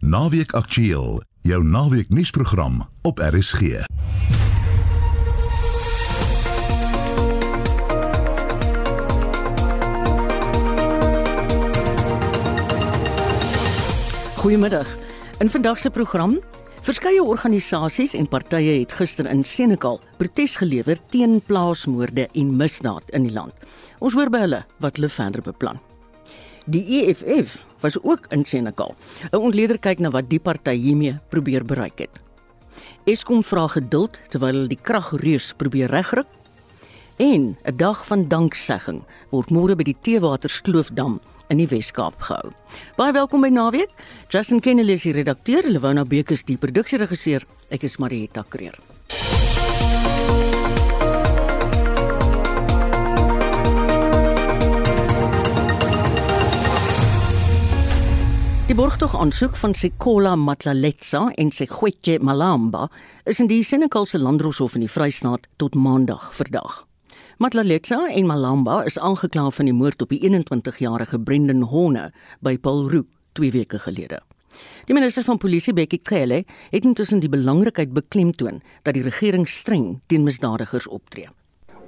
Naweek Aktueel, jou naweek nuusprogram op RSG. Goeiemiddag. In vandag se program, verskeie organisasies en partye het gister in Senekal protes gelewer teen plaasmoorde en misdaad in die land. Ons hoor by hulle wat hulle verder beplan. Die EFF was ook in Senekal. 'n Ontleder kyk na wat die party hiermee probeer bereik het. Eskom vra geduld terwyl hulle die kragreus probeer regryk. En 'n dag van danksegging word môre by die Teewatersloofdam in die Wes-Kaap gehou. Baie welkom by Naweek. Justin Kennedy is die redakteur, Lewona Beek is die produksieregisseur. Ek is Marietta Kreer. Die borgtog aansoek van Sekola Matlaletsa en Segwetje Malamba is in die Senegalse Landdroshof in die Vrystaat tot Maandag verdag. Matlaletsa en Malamba is aangekla van die moord op die 21-jarige Brendan Horne by Paulroo 2 weke gelede. Die minister van Polisie, Bekkie Cele, het intussen die belangrikheid beklemtoon dat die regering streng teen misdadigers optree.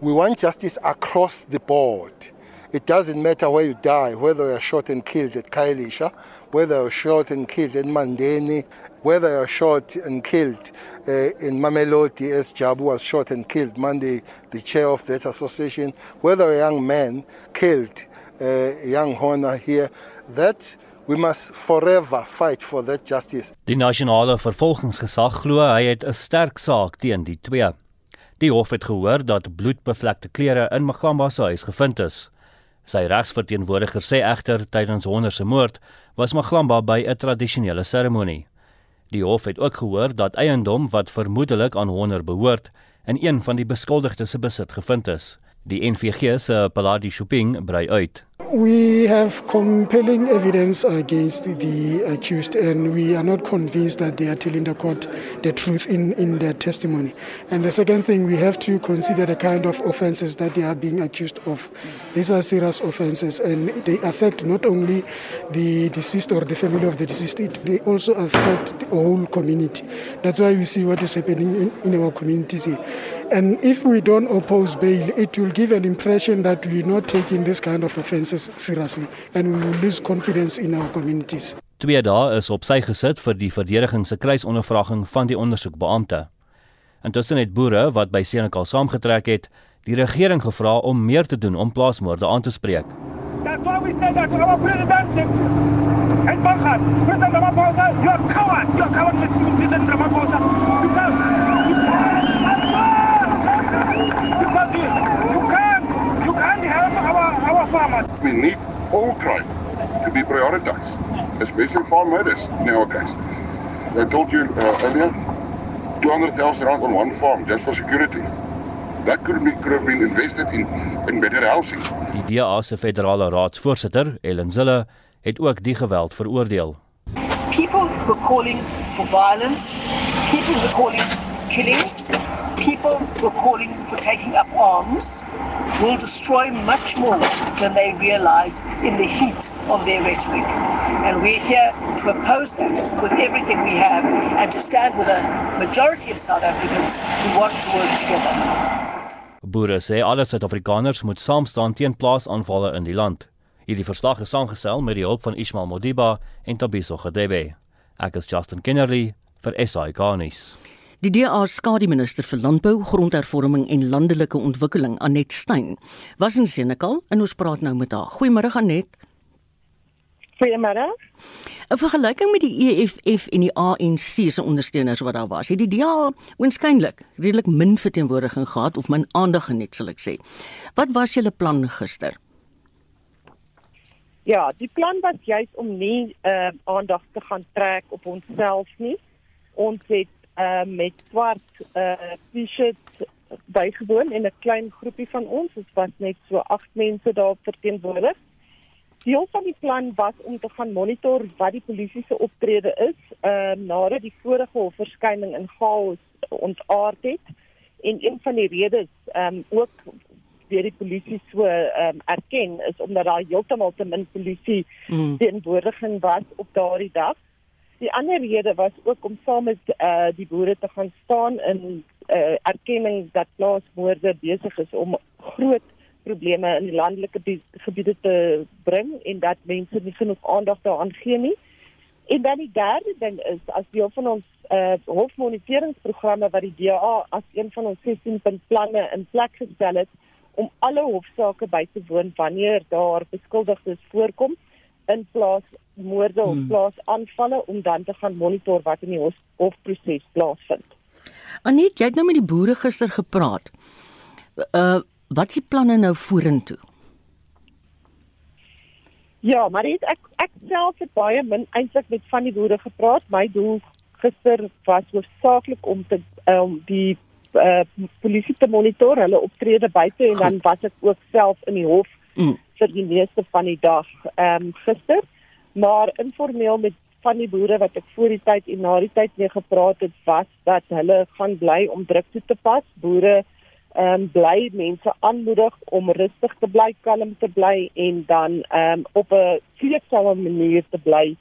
We want justice across the board. It doesn't matter where you die, whether you're shot and killed at Kailisha, whether you're shot and killed in Mandeni, whether you're shot and killed uh, in Mamelodi, as Jabu was shot and killed, Monday, the chair of that association, whether a young man killed uh, young honor here, that we must forever fight for that justice. Die nasionale vervolgingsgesag glo hy het 'n sterk saak teen die twee. Die hof het gehoor dat bloedbevlekte klere in Magamba se huis gevind is. Sy regsverteenwoordiger sê egter tydens Honder se moord was Maglamba by 'n tradisionele seremonie. Die hof het ook gehoor dat eiendom wat vermoedelik aan Honder behoort in een van die beskuldigdes se besit gevind is. Die NVG se Paladi Shopping brei uit. We have compelling evidence against the accused, and we are not convinced that they are telling the court the truth in, in their testimony. And the second thing, we have to consider the kind of offenses that they are being accused of. These are serious offenses, and they affect not only the deceased or the family of the deceased, they also affect the whole community. That's why we see what is happening in, in our communities here. And if we don't oppose bail, it will give an impression that we're not taking this kind of offences seriously and we will lose confidence in our communities. Twee dae is op sy gesit vir die verdediging se kruisondervraging van die ondersoekbeampte. Intussen het boere wat by Senekal saamgetrek het, die regering gevra om meer te doen om plaasmoorde aan te spreek. That's why we said that our president is Bangan. President Ramaphosa, you are coward. You are coward, President Ramaphosa, because because you, you can't you can't help our, our farmers. We need all crime to be prioritized, especially farm murders in our case. I told you uh, earlier, 200,000 rand on one farm just for security. That could, be, could have been invested in, in better housing. Die DA se federale raadsvoorsitter, Ellen Zille, het ook die geweld veroordeel. People were calling for violence, people were calling for killings, people were calling for taking up arms will destroy much more than they realize in the heat of their rhetoric. And we're here to oppose that with everything we have and to stand with a majority of South Africans who want to work together. Boere sê alle Suid-Afrikaners moet saam staan teen plaasaanvalle in die land. Hierdie verslag is saamgestel met die hulp van Ismail Modiba en Tabiso Gedebe. Ek is Justin Kennerly vir SAK nuus. Die DA skademinister vir landbou, grondhervorming en landelike ontwikkeling, Anet Stein, was in Senekal en ons praat nou met haar. Goeiemôre Anet. Goeiemôre. 'n Vergelyking met die EFF en die ANC se ondersteuners wat daar was, het die DA waarskynlik redelik min verteenwoordiging gehad of min aandag geniet, sal ek sê. Wat was julle plan gister? Ja, die plan was juis om nie uh, aandag te gaan trek op onsself nie. Ons het uh, met swart uh, T-shirts bygewoon en 'n klein groepie van ons, dit was net so 8 mense daar verteenwoordig. Deel van die plan was om te gaan monitor wat die polisie se optrede is, ehm uh, nadat die vorige hofverskyning in chaos ontaard het. En een van die redes ehm um, ook deur die polisie so ehm um, erken is omdat daar heeltemal te min polisie mm. teenwoordiging was op daardie dag. Die ander rede was ook om saam met uh, die boere te gaan staan in uh, erkenning dat plaasmoorde besig is om groot probleme in die landelike gebiede te bring en dat mense nie genoeg aandag daaraan gee nie. En dan die derde ding is as deel van ons uh, hofmoniteringsprogramme wat die DA as een van ons 16 punt planne in plek gestel het om alle hofsaake by te woon wanneer daar beskuldigdes voorkom in plaas moorde of hmm. plaas aanvalle om dan te gaan monitor wat in die hof, hofproses plaasvind. Anet, jy het nou met die boere gister gepraat. Uh wat is die planne nou vorentoe? Ja, maar ek ek, ek self het baie min eintlik met van die boere gepraat. My doel gister was hoofsaaklik om te om um, die uh, polisie te monitor, hulle optrede buite en Goed. dan was ek ook self in die hof mm. vir die meeste van die dag ehm um, gister. Maar informeel met van die boere wat ek voor die tyd en na die tyd mee gepraat het, was dat hulle gaan bly om druk toe te pas. Boere ehm um, bly mense aanmoedig om rustig te bly, kalm te bly en dan ehm um, op 'n vreedsame manier te bly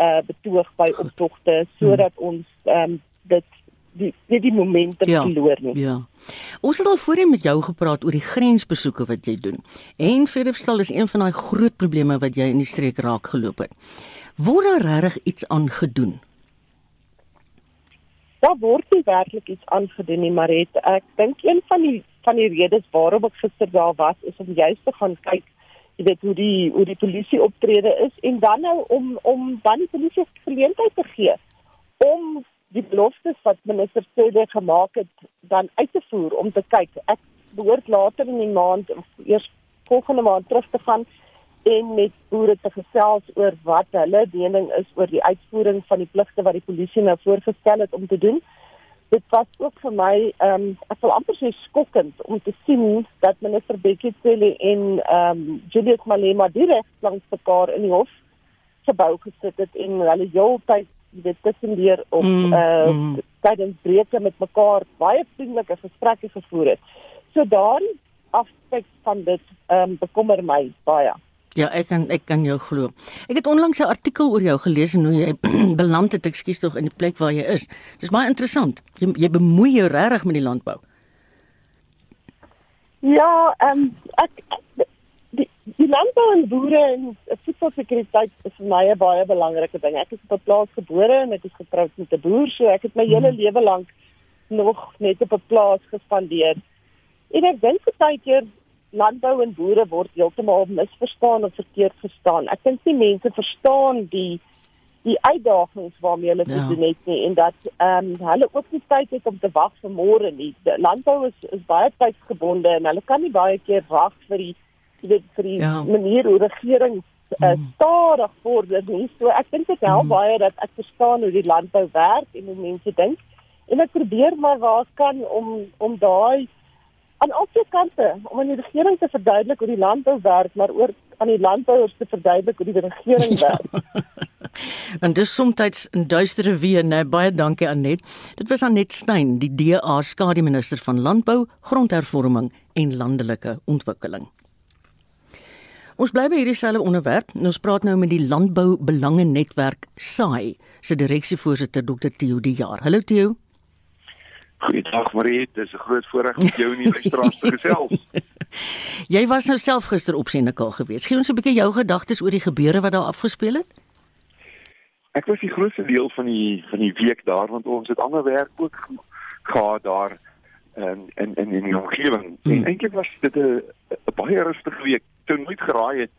uh betoog by optogte sodat hmm. ons ehm um, dit die die, die momente ja, verloor nie. Ja. Ons het al voorheen met jou gepraat oor die grensbesoeke wat jy doen. En verderfstal is een van daai groot probleme wat jy in die streek raak geloop het. Word daar regtig iets aan gedoen? daar word nie werklik iets aangedoen nie, maar het ek dink een van die van die redes waarom ek gister daar was is om juist te gaan kyk jy weet hoe die hoe die polisie optrede is en dan nou om om dan die polisie geleentheid te gee om die beloftes wat minister Cede gemaak het dan uit te voer om te kyk ek behoort later in die maand of eers volgende maand terug te gaan en met boere te gesels oor wat hulle mening is oor die uitvoering van die pligte wat die polisie nou voorgestel het om te doen. Dit was ook vir my ehm um, ek wil amper sê skokkend om te sien dat minister Bekkie Cele en ehm um, Julius Malema direk langs mekaar in die hof gebou gesit het en hulle heeltyd dit tussenleer op mm, uh mm. tydens breuke met mekaar baie vriendelike gesprekke gevoer het. So daardie aspek van dit ehm um, bekommer my baie. Ja, ek kan ek kan jou glo. Ek het onlangs 'n artikel oor jou gelees en hoe jy beland het, ekskuus tog in die plek waar jy is. Dis baie interessant. Jy jy bemoei jou regtig met die landbou. Ja, ehm um, ek die, die landbou en boere en voedselsekuriteit is vir my 'n baie belangrike ding. Ek is op 'n plaas gebore en ek is getroud met 'n boer, so ek het my hmm. hele lewe lank nog net op 'n plaas gespandeer. En ek dink baie keer landbou en boere word heeltemal misverstaan of verkeerd verstaan. Ek dink nie mense verstaan die die uitdagings waarmee hulle ja. te doen het nie en dat ehm um, hulle ook nie tyd het om te wag vir môre nie. Die landbou is is baie tydsgebonde en hulle kan nie baie keer wag vir die weet vir die ja. manier hoe regering uh, stadig vorder nie. So ek dink dit help mm. baie dat ek verstaan hoe die landbou werk en hoe mense dink en ek probeer maar waar kan om om daai aan albei kante om aan die regering te verduidelik hoe die landbou werk, maar ook aan die landbouers te verduidelik hoe die regering ja. werk. en dis soms 'n duistere weer, nee, baie dankie Anet. Dit was Anet Stein, die DA skademinister van landbou, grondhervorming en landelike ontwikkeling. Ons bly by hierdie selfe onderwerp. Ons praat nou met die Landbou Belange Netwerk SAI se direksievoorsitter Dr. Theo De Jaar. Hallo Theo. Goeiedag Marie, dit is 'n groot voorreg om jou in die luisteraars te gesels. Jy was nou self gister op Senekal geweest. Gee ons 'n bietjie jou gedagtes oor die gebeure wat daar afgespeel het. Ek was die grootste deel van die van die week daar want ons het ander werk ook gehad daar in in in die omgewing. Hmm. En eintlik was dit 'n baie rustige week. Toe nooit geraai het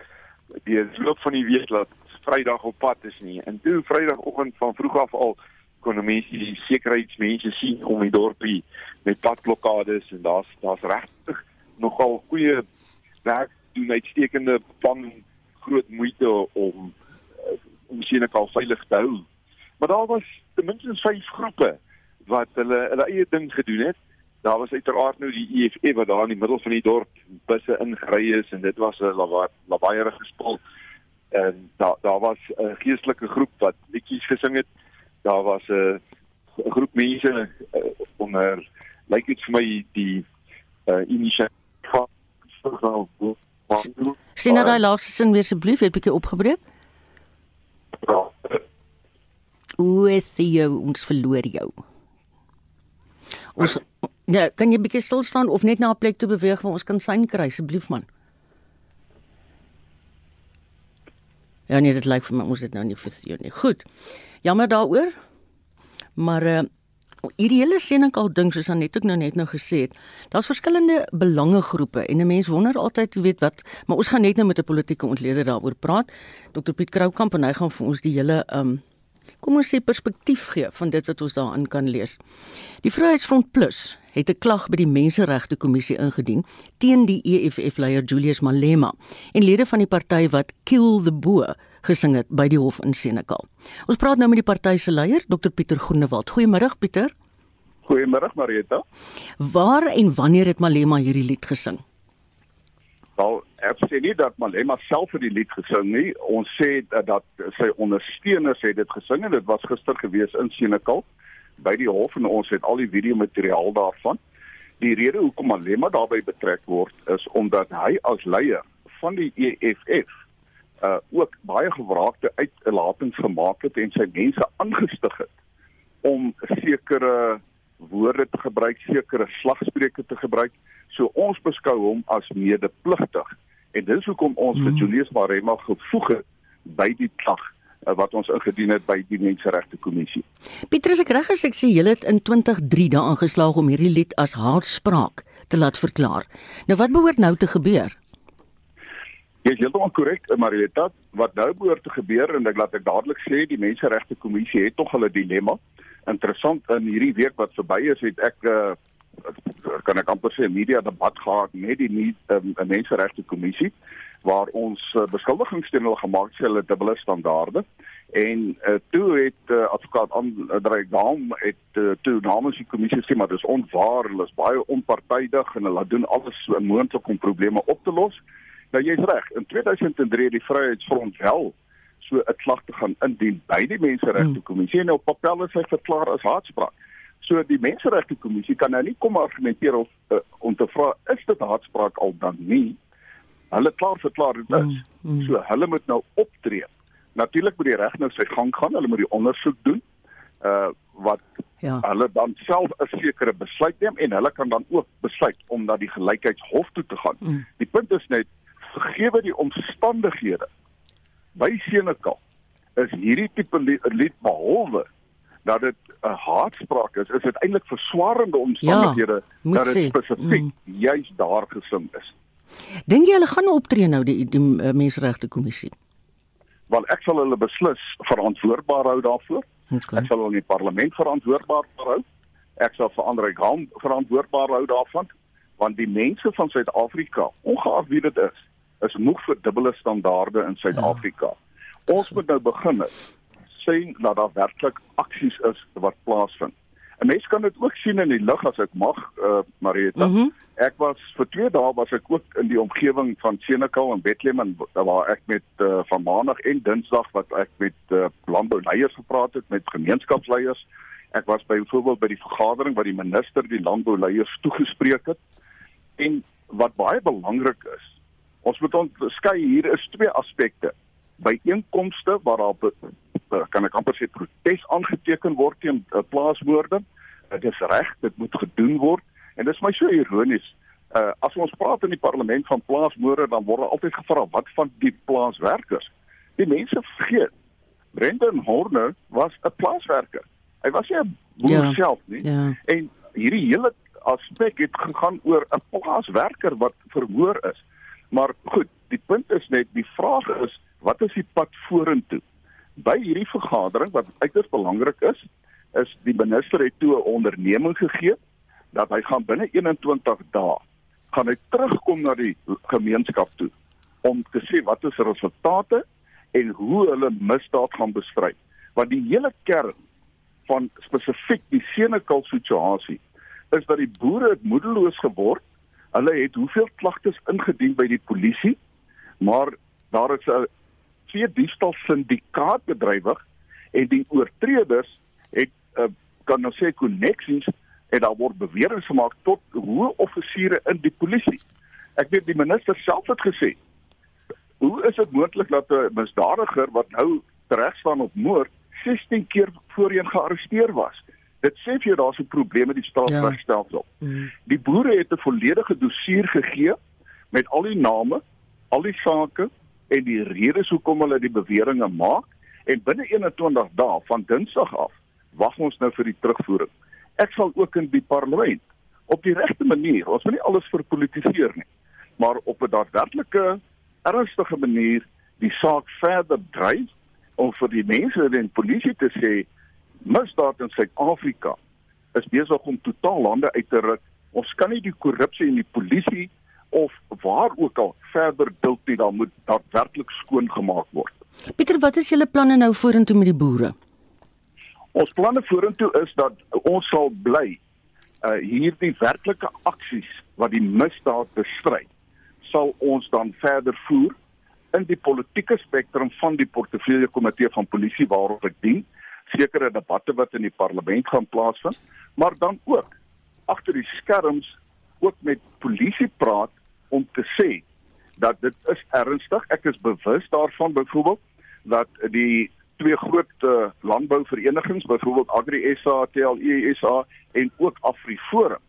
die loop van die week dat Vrydag op pad is nie. En toe Vrydagoggend van vroeg af al kon mense die sekuriteitsmense sien om die dorpie met padblokkades en daar's daar's regtig nogal goeie werk doen uitstekende plan groot moeite om uh, om sien ek al veilig te hou. Maar daar was ten minste vyf groepe wat hulle hulle eie ding gedoen het. Daar was uiteraard nou die EFF wat daar in die middel van die dorp busse ingery is en dit was 'n lawaaiige spul. En daar daar was 'n geestelike groep wat liedjies gesing het daar was 'n groep mense uh, onder lyk dit vir my die uh, inisiatief Sien nou daai laaste sin weer asseblief, het bietjie opgebreek. O, Theo, ons verloor jou. Ons ja, kan jy bietjie stil staan of net na 'n plek toe beweeg waar ons kan syn kry asseblief man? Ja nee, dit lyk vir my ons het nou nie verstaan nie. Goed. Jammer daaroor. Maar uh hierdie hele Senekal ding soos Anet ook nou net nou gesê het, daar's verskillende belangegroepe en 'n mens wonder altyd, jy weet wat, maar ons gaan net nou met 'n politieke ontleder daaroor praat. Dr Piet Kroukamp en hy gaan vir ons die hele um kom ons sê perspektief gee van dit wat ons daarin kan lees. Die Vryheidsfront Plus het 'n klag by die Menseregte Kommissie ingedien teen die EFF-leier Julius Malema en lede van die party wat Kill the Boer gesing het by die hof in Senekal. Ons praat nou met die party se leier, Dr Pieter Groenewald. Goeiemôre Pieter. Goeiemôre Marieta. Waar en wanneer het Malema hierdie lied gesing? Wel, ek sê nie dat Malema self vir die lied gesing nie. Ons sê dat, dat sy ondersteuners het dit gesing en dit was gister gewees in Senekal by die hof en ons het al die video materiaal daarvan. Die rede hoekom Malema daarbey betrek word is omdat hy as leier van die EFF uh ook baie gewraakte uitlatings gemaak het en sy mense aangestig het om sekere woorde te gebruik, sekere slagspreuke te gebruik. So ons beskou hom as medepligtig en dis hoekom ons mm. vir Julius Marema gevoeg het by die klag wat ons ingedien het by die Menseregte Kommissie. Pietrus ek reg as ek sê julle het in 2003 daaraan geslaag om hierdie lied as haatspraak te laat verklaar. Nou wat behoort nou te gebeur? Jy is heeltemal korrek, Marieta, wat nou behoort te gebeur en ek laat ek dadelik sê die Menseregte Kommissie het tog hulle dilemma. Interessant in hierdie week wat verby is, het ek uh, kan ek amper sê 'n media debat gehad met die nie, um, Menseregte Kommissie waar ons uh, beskuldigings teen hulle gemaak het hulle dubbele standaarde en uh, toe het uh, advokaat Andrei Gaum het uh, toe namens die kommissie sê maar dis onwaar hulle is baie onpartydig en hulle doen alles moontlik om probleme op te los Nou jy's reg. In 2003 het die Vryheidsfront wel so 'n klag te gaan indien by die Menseregte hmm. Kommissie en op papier is hy verklaar as haatspraak. So die Menseregte Kommissie kan nou nie kom argumenteer of uh, om te vra is dit haatspraak al dan nie. Hulle klaar verklaar dit is. Mm, mm. So hulle moet nou optree. Natuurlik moet die reg nou sy gang gaan. Hulle moet die ondersoek doen. Uh wat ja. hulle dan self 'n sekere besluit neem en hulle kan dan ook besluit om na die gelykheidshof toe te gaan. Mm. Die punt is net gegee die omstandighede by Senekal is hierdie tipe lied behalwe dat dit 'n haatspraak is, is dit eintlik verswarende omstandighede ja, dat dit spesifiek mm. juis daar gesing is. Dink jy hulle gaan optree nou die, die, die uh, menseregte kommissie? Want ek sal hulle beslis verantwoordbaar hou daarvoor. Okay. Ek sal hulle in die parlement verantwoordbaar hou. Ek sal vir Andre Gam verantwoordbaar hou daarvan want die mense van Suid-Afrika, ongeag wie dit is, is moeg vir dubbele standaarde in Suid-Afrika. Ja. Ons moet nou begin sien dat daar werklik aksies is wat plaasvind. 'n Mens kan dit ook sien in die lig as ek mag, uh, Marieta. Mm -hmm. Ek was vir 2 dae was ek ook in die omgewing van Senekal en Bethlehem en waar ek met uh, van Maandag en Dinsdag wat ek met uh, landbouleiers gepraat het, met gemeenskapsleiers. Ek was byvoorbeeld by die vergadering waar die minister die landbouleiers toegespreek het. En wat baie belangrik is, Ons moet onderskei hier is twee aspekte. By einkomste waar daar kan ek amper sê protes aangeteken word teen uh, plaasmoorde. Dit is reg, dit moet gedoen word en dit is my so ironies. Uh, as ons praat in die parlement van plaasmoorde dan word altyd gevra wat van die plaaswerkers? Die mense vergeet. Brendan Horner was 'n plaaswerker. Hy was nie 'n boer ja, self nie. Ja. En hierdie hele aspek het gegaan oor 'n plaaswerker wat verhoor is. Maar goed, die punt is net die vraag is wat is die pad vorentoe? By hierdie vergadering wat uiters belangrik is, is die minister het toe 'n onderneming gegee dat hy gaan binne 21 dae gaan hy terugkom na die gemeenskap toe om te sê wat is resultate en hoe hulle misdaad gaan bestry. Want die hele kern van spesifiek die Senekal situasie is dat die boere moedeloos geword Hulle het hoeveel klagtes ingedien by die polisie, maar daar is 'n twee diefstal syndikaat bedrywig en die oortreders het uh, kan nou sê koneksies en daar word beweringe gemaak tot hoë offisiere in die polisie. Ek weet die minister self het gesê, hoe is dit moontlik dat 'n misdadiger wat nou reg staan op moord 16 keer voorheen gearresteer was. Dit sê vir jou daar's 'n probleem met die strafregstelsel. Ja. Mm. Die boere het 'n volledige dossier gegee met al die name, al die sake en die redes hoekom hulle die beweringe maak en binne 21 dae van Dinsdag af wag ons nou vir die terugvoering. Ek sal ook in die parlement op die regte manier, ons moet nie alles verpolitiseer nie, maar op 'n daadwerklike ernstige manier die saak verder dryf om vir die mense en polisie te sê misdaad in Suid-Afrika is besig om totaal lande uit te ruk. Ons kan nie die korrupsie in die polisie of waar ook al verder duld nie, daar moet daadwerklik skoon gemaak word. Pieter, wat is julle planne nou vorentoe met die boere? Ons planne vorentoe is dat ons sal bly uh hierdie werklike aksies wat die misdaad bestry sal ons dan verder voer in die politieke spektrum van die portefeulje komitee van polisie waarop ek dien sekere debatte wat in die parlement gaan plaasvind maar dan ook agter die skerms ook met polisie praat om te sê dat dit is ernstig. Ek is bewus daarvan byvoorbeeld dat die twee groot uh, landbouverenigings byvoorbeeld Agri SA, TLE SA en ook AfriForum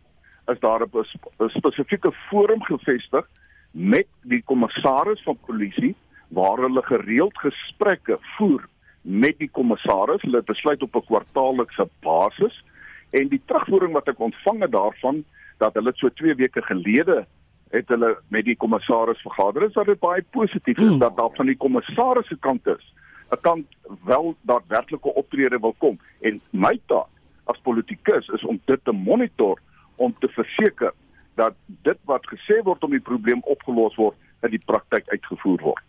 is daar 'n sp spesifieke forum gevestig met die kommissaris van polisie waar hulle gereeld gesprekke voer met die kommissaris. Hulle besluit op 'n kwartaallikse basis en die terugvoering wat ek ontvang het daarvan dat hulle so 2 weke gelede het hulle met die kommissaris vergader is dat dit baie positief is mm. dat daar van die kommissaris se kant is 'n kant wel daadwerklike optrede wil kom en my taak as politikus is om dit te monitor om te verseker dat dit wat gesê word om die probleem opgelos word in die praktyk uitgevoer word.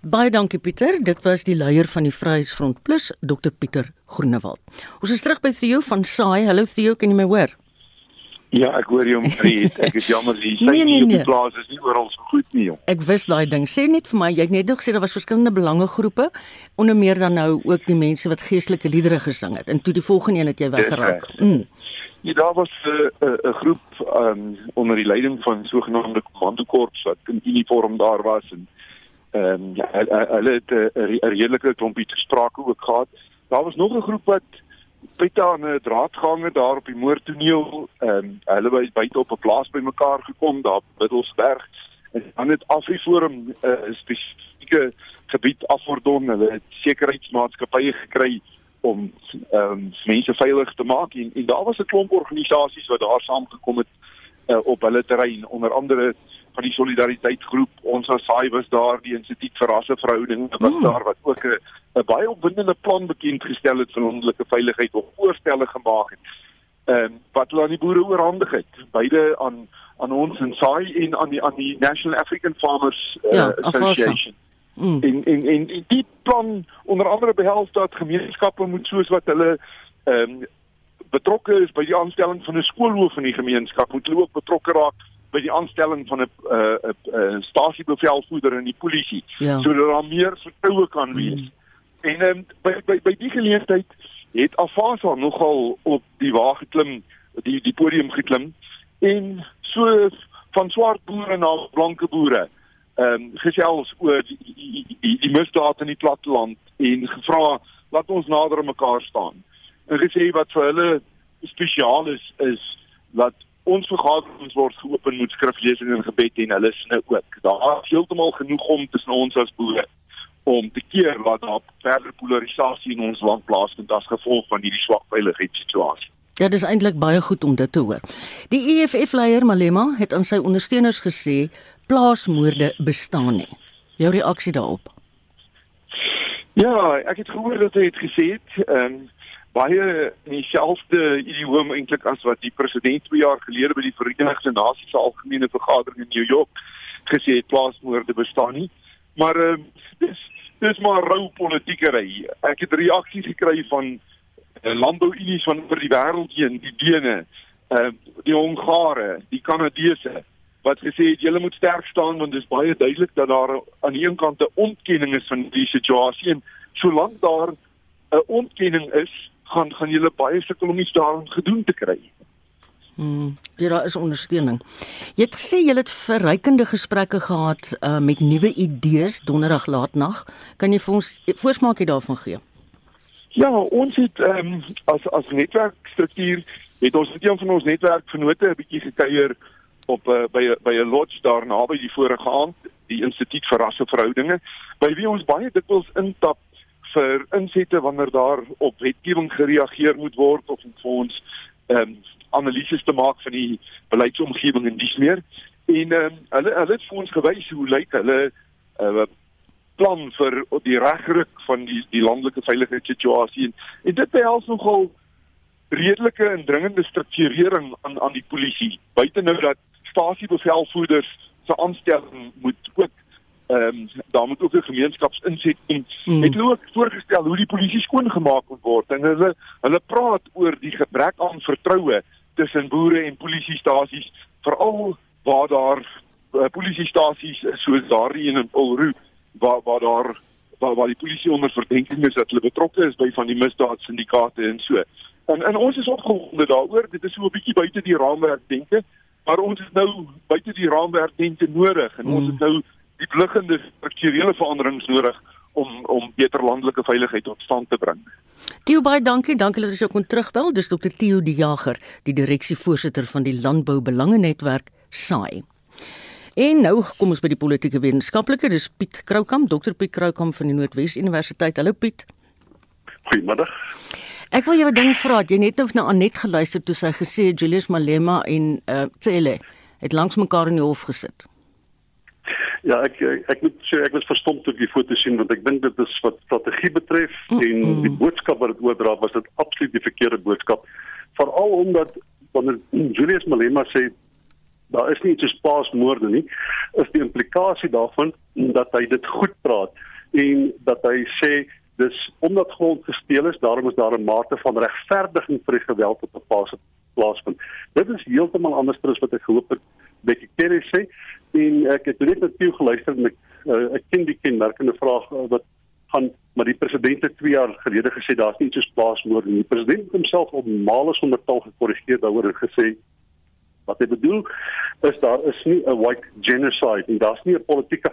Baie dankie Pieter, dit was die leier van die Vryheidsfront Plus, Dr Pieter Groenewald. Ons is terug by Theo van Saai. Hallo Theo, kan jy my hoor? Ja, ek hoor jou Mariet. Ek is jammer jy sê nee, nee, nie op die nee. plaas is nie oral so goed nie jong. Ek wis daai ding. Sê net vir my, jy het net nog gesê daar was verskillende belangegroepe, onder meer dan nou ook die mense wat geestelike liedere gesing het. En toe die volgende een het jy weggeraak. Mm. Ja, daar was 'n uh, 'n uh, groep um, onder die leiding van sogenaamde kommandokorps wat in uniform daar was en ehm um, ja, hulle het 'n uh, redelike klompie sprake ook gehad. Daar was nog 'n groep wat Peta aan 'n draadgange daar op die moordtoneel. Ehm um, hulle was buite op 'n plaas bymekaar gekom daar Middelsberg en dan het Afriforum 'n uh, spesifieke gebied afordon. Hulle het sekuriteitsmaatskappye gekry om ehm um, mense veilig te maak en, en daar was 'n klomp organisasies wat daar saamgekom het uh, op hulle terrein onder andere van die solidariteit groep ons as saai was daar die instituut vir rasseverhoudinge was Hmm. daar wat ook 'n 'n baie opwindende plan bekend gestel het vir onmiddellike veiligheid of voorstelle gemaak het. Ehm um, wat hulle aan die boere oorhandig het, beide aan aan ons en saai en aan die aan die National African Farmers uh, Ja. Association. Mm. En en en en die plan onder andere behels dat gemeenskappe moet soos wat hulle ehm um, betrokke is by die aanstelling van 'n skoolhoof in die gemeenskap, moet hulle ook betrokke raak by die aanstelling van 'n 'n 'n 'n stasiebevelvoerder in die polisie Ja. sodat daar meer vertroue kan wees. Mm. En um, by, by by die geleentheid het Afasa nogal op die wa geklim, die die podium geklim en so van swart boere na blanke boere ehm um, gesels oor die die, die, die misdaad in die platteland en gevra laat ons nader aan mekaar staan. En gesê wat vir hulle spesiaal is is dat ons vergaderings word geopen met skriflesing en gebed en hulle sne ook. Daar is heeltemal genoeg om tussen ons as boere om te keer wat daar verder polarisasie in ons land plaasvind as gevolg van hierdie swak veiligheidssituasie. Ja, dis eintlik baie goed om dit te hoor. Die EFF-leier Malema het aan sy ondersteuners gesê plaasmoorde bestaan nie. Jou reaksie daarop? Ja, ek het gehoor dat hy het gesê het ehm um, baie in dieselfde idioom eintlik as wat die president 2 jaar gelede by die Verenigde Nasies algemene vergadering in New York gesê het plaasmoorde bestaan nie. Maar ehm um, dis dis maar rou politiekery. Ek het reaksies gekry van uh, landbouunies van oor die wêreld heen, die Dene, ehm uh, die Hongare, die Kanadese wat gesê het julle moet sterk staan want dit is baie duidelik dat daar aan die een kant 'n ontkenning is van die situasie en solank daar 'n ontkenning is, gaan gaan julle baie sukkel om iets daaraan gedoen te kry. Hmm, ja, daar is ondersteuning. Jy het gesê jy het verrykende gesprekke gehad uh, met nuwe idees donderdag laatnag. Kan jy vir ons voorsmaakie daarvan gee? Ja, ons het ehm um, as as netwerkstruktuur het ons met een van ons netwerkvennote 'n bietjie gekuier op uh, by by 'n lodge daar naby die vorige aand, die Instituut vir Rasseverhoudinge, by wie ons baie dikwels intap vir insette wanneer daar op wetgewing gereageer moet word of vir ons ehm um, analises te maak van die beleidsomgewing en dis meer. En ehm um, hulle hulle het vir ons gewys hoe lyk hulle uh, plan vir die regruk van die die landelike veiligheidssituasie en, en dit behels nogal redelike en dringende strukturering aan aan die polisie. Buite nou dat stasiebevelvoerders se aanstelling moet ook ehm um, daar moet ook 'n gemeenskapsinset en mm. het hulle ook voorgestel hoe die polisie skoongemaak moet word en hulle hulle praat oor die gebrek aan vertroue tussen boere en polisiestasies veral waar daar uh, polisiestasies soos daardie in Polru waar waar daar waar, waar die polisie onder verdenking is dat hulle betrokke is by van die misdaadsyndikaate en so. En en ons is opgewonde daaroor. Dit is so 'n bietjie buite die raamwerk denke, maar ons is nou buite die raamwerk denke nodig en mm. ons het nou die liggende strukturele veranderings nodig om om beter landelike veiligheid tot stand te bring. Theo baie dankie. Dankie dat jy kon terugbel. Dis Dr. Theo die Jager, die direksievoorsitter van die Landbou Belangenetwerk SAI. En nou kom ons by die politieke wetenskaplike, dis Piet Kroukamp, Dr Piet Kroukamp van die Noordwes Universiteit. Hallo Piet. Goeiemiddag. Ek wil jou 'n ding vra. Jy net nou na Anet geluister toe sy gesê Julius Malema en uh Tsele het langs mekaar in die hof gesit. Ja, ek ek moet sê ek was verstom toe ek die foto sien want ek dink dit is wat strategie betref mm -mm. en die boodskap wat dit oordra was dit absoluut die verkeerde boodskap. Veral omdat wanneer Julius Malema sê daar is nie iets soos paasmoorde nie is die implikasie daarvan dat hy dit goed praat en dat hy sê dis omdat grond gesteel is daarom is daar 'n mate van regverdiging vir die geweld op 'n paas plaasvind dit is heeltemal anders as wat ek gehoop het Becky Kerry sê en ek het net net toe geluister en ek uh, ek ken die kenmerkende vraag uh, wat gaan maar die president het 2 jaar gelede gesê daar's nie iets soos plaasmoorde nie. Die president homself op male sonder taal gekorrigeer daaroor en gesê Wat hy bedoel is daar is nie 'n white genocide en daar's nie 'n politieke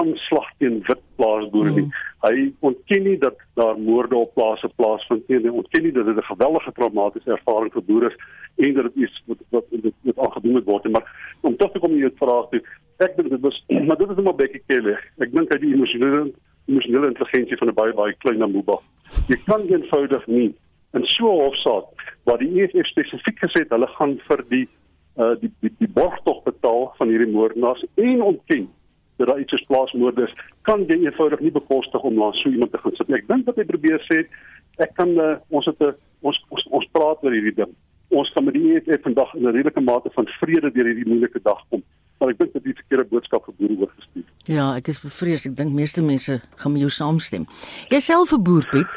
aanslag teen wit plaasboere nie. Mm. Hy ontken nie dat daar moorde op plase plaasvind nie. Hy ontken nie dat dit 'n geweldige traumatiese ervaring vir boere is en dat dit iets wat wat dit met aangedoen word. Maar om tog te kom hier te vra toe, ek dink dit was maar dit is net 'n bietjie kelle. Ek dink hy die emosionele emosionele intelligensie van 'n baie baie klein amoeba. Jy kan eenvoudig nie in so 'n hofsaak waar die EFF spesifiek gesê het hulle gaan vir die uh die die, die borgtog betaal van hierdie moordenaars en ontken dat daar iets soos plaasmoorde is, kan jy eenvoudig nie bekostig om langs so iemand te gaan sit nie. Ek dink wat hy probeer sê, ek kan uh, ons het 'n ons, ons ons praat oor hierdie ding. Ons kan met die EFF vandag in 'n redelike mate van vrede deur hierdie moeilike dag kom. Maar ek dink dat dit 'n verkeerde boodskap vir boere oorgestuur. Ja, ek is bevrees. Ek dink meeste mense gaan met jou saamstem. Jouself 'n boer Piet.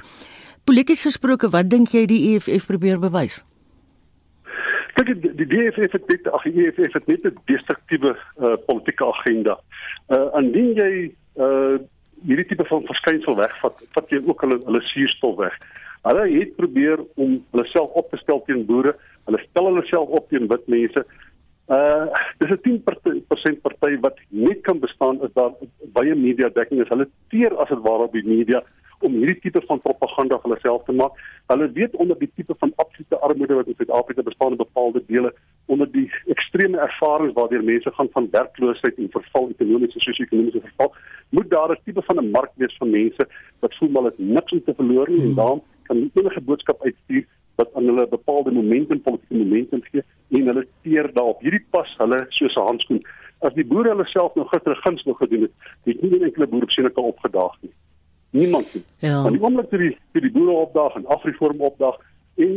Polities gesproke, wat dink jy die EFF probeer bewys? Kyk die DFF het dit ag die EFF het net 'n destruktiewe uh, politieke agenda. Uh indien jy uh hierdie tipe van verskynsel wegvat, vat jy ook hulle hulle suurstof weg. Hulle het probeer om hulle self op te stel teen boere. Hulle stel hulle self op teen wit mense. Uh dis 'n 10% party wat net kan bestaan as daar baie media dekking is. Hulle teer as dit ware op die media om hierdie tipe van propaganda vir hulself te maak. Hulle weet onder die tipe van absolute armoede wat in Suid-Afrika bestaan in bepaalde dele, onder die ekstreme ervarings waardeur mense gaan van werkloosheid en verval, ekonomiese sosio-ekonomiese verval, moet daar 'n tipe van 'n mark wees vir mense wat voel maar dit niks om te verloor nie en daarom kan enige boodskap uitstuur wat aan hulle bepaalde momentum politieke momentum gee en hulle teer daarop. Hierdie pas hulle soos 'n handskoen. As die boere hulle self nou gister guns nog gedoen het, het nie enkele boer op Seneca opgedaag nie niemand nie. Ja. Maar die oomblik toe die toe die boere opdag en Afriform opdag en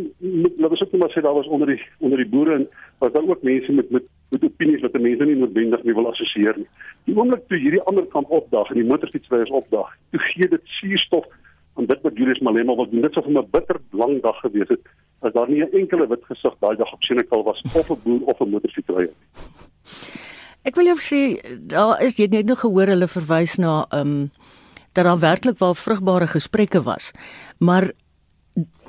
laat ons ook net maar sê daar was onder die onder die boere en was daar ook mense met met met opinies wat mense nie noodwendig mee wil assosieer nie. Die oomblik toe hierdie ander kamp opdag en die motorfietsryers opdag, toe gee dit suurstof aan dit wat Julius Malema doen. Dit sou vir 'n bitter lang dag gewees het as daar nie 'n enkele wit gesig daai dag op Senekal was of 'n boer of 'n motorfietsryer nie. Ek wil jou sê daar is jy net nog gehoor hulle verwys na ehm um, dat daar werklik wel vrugbare gesprekke was. Maar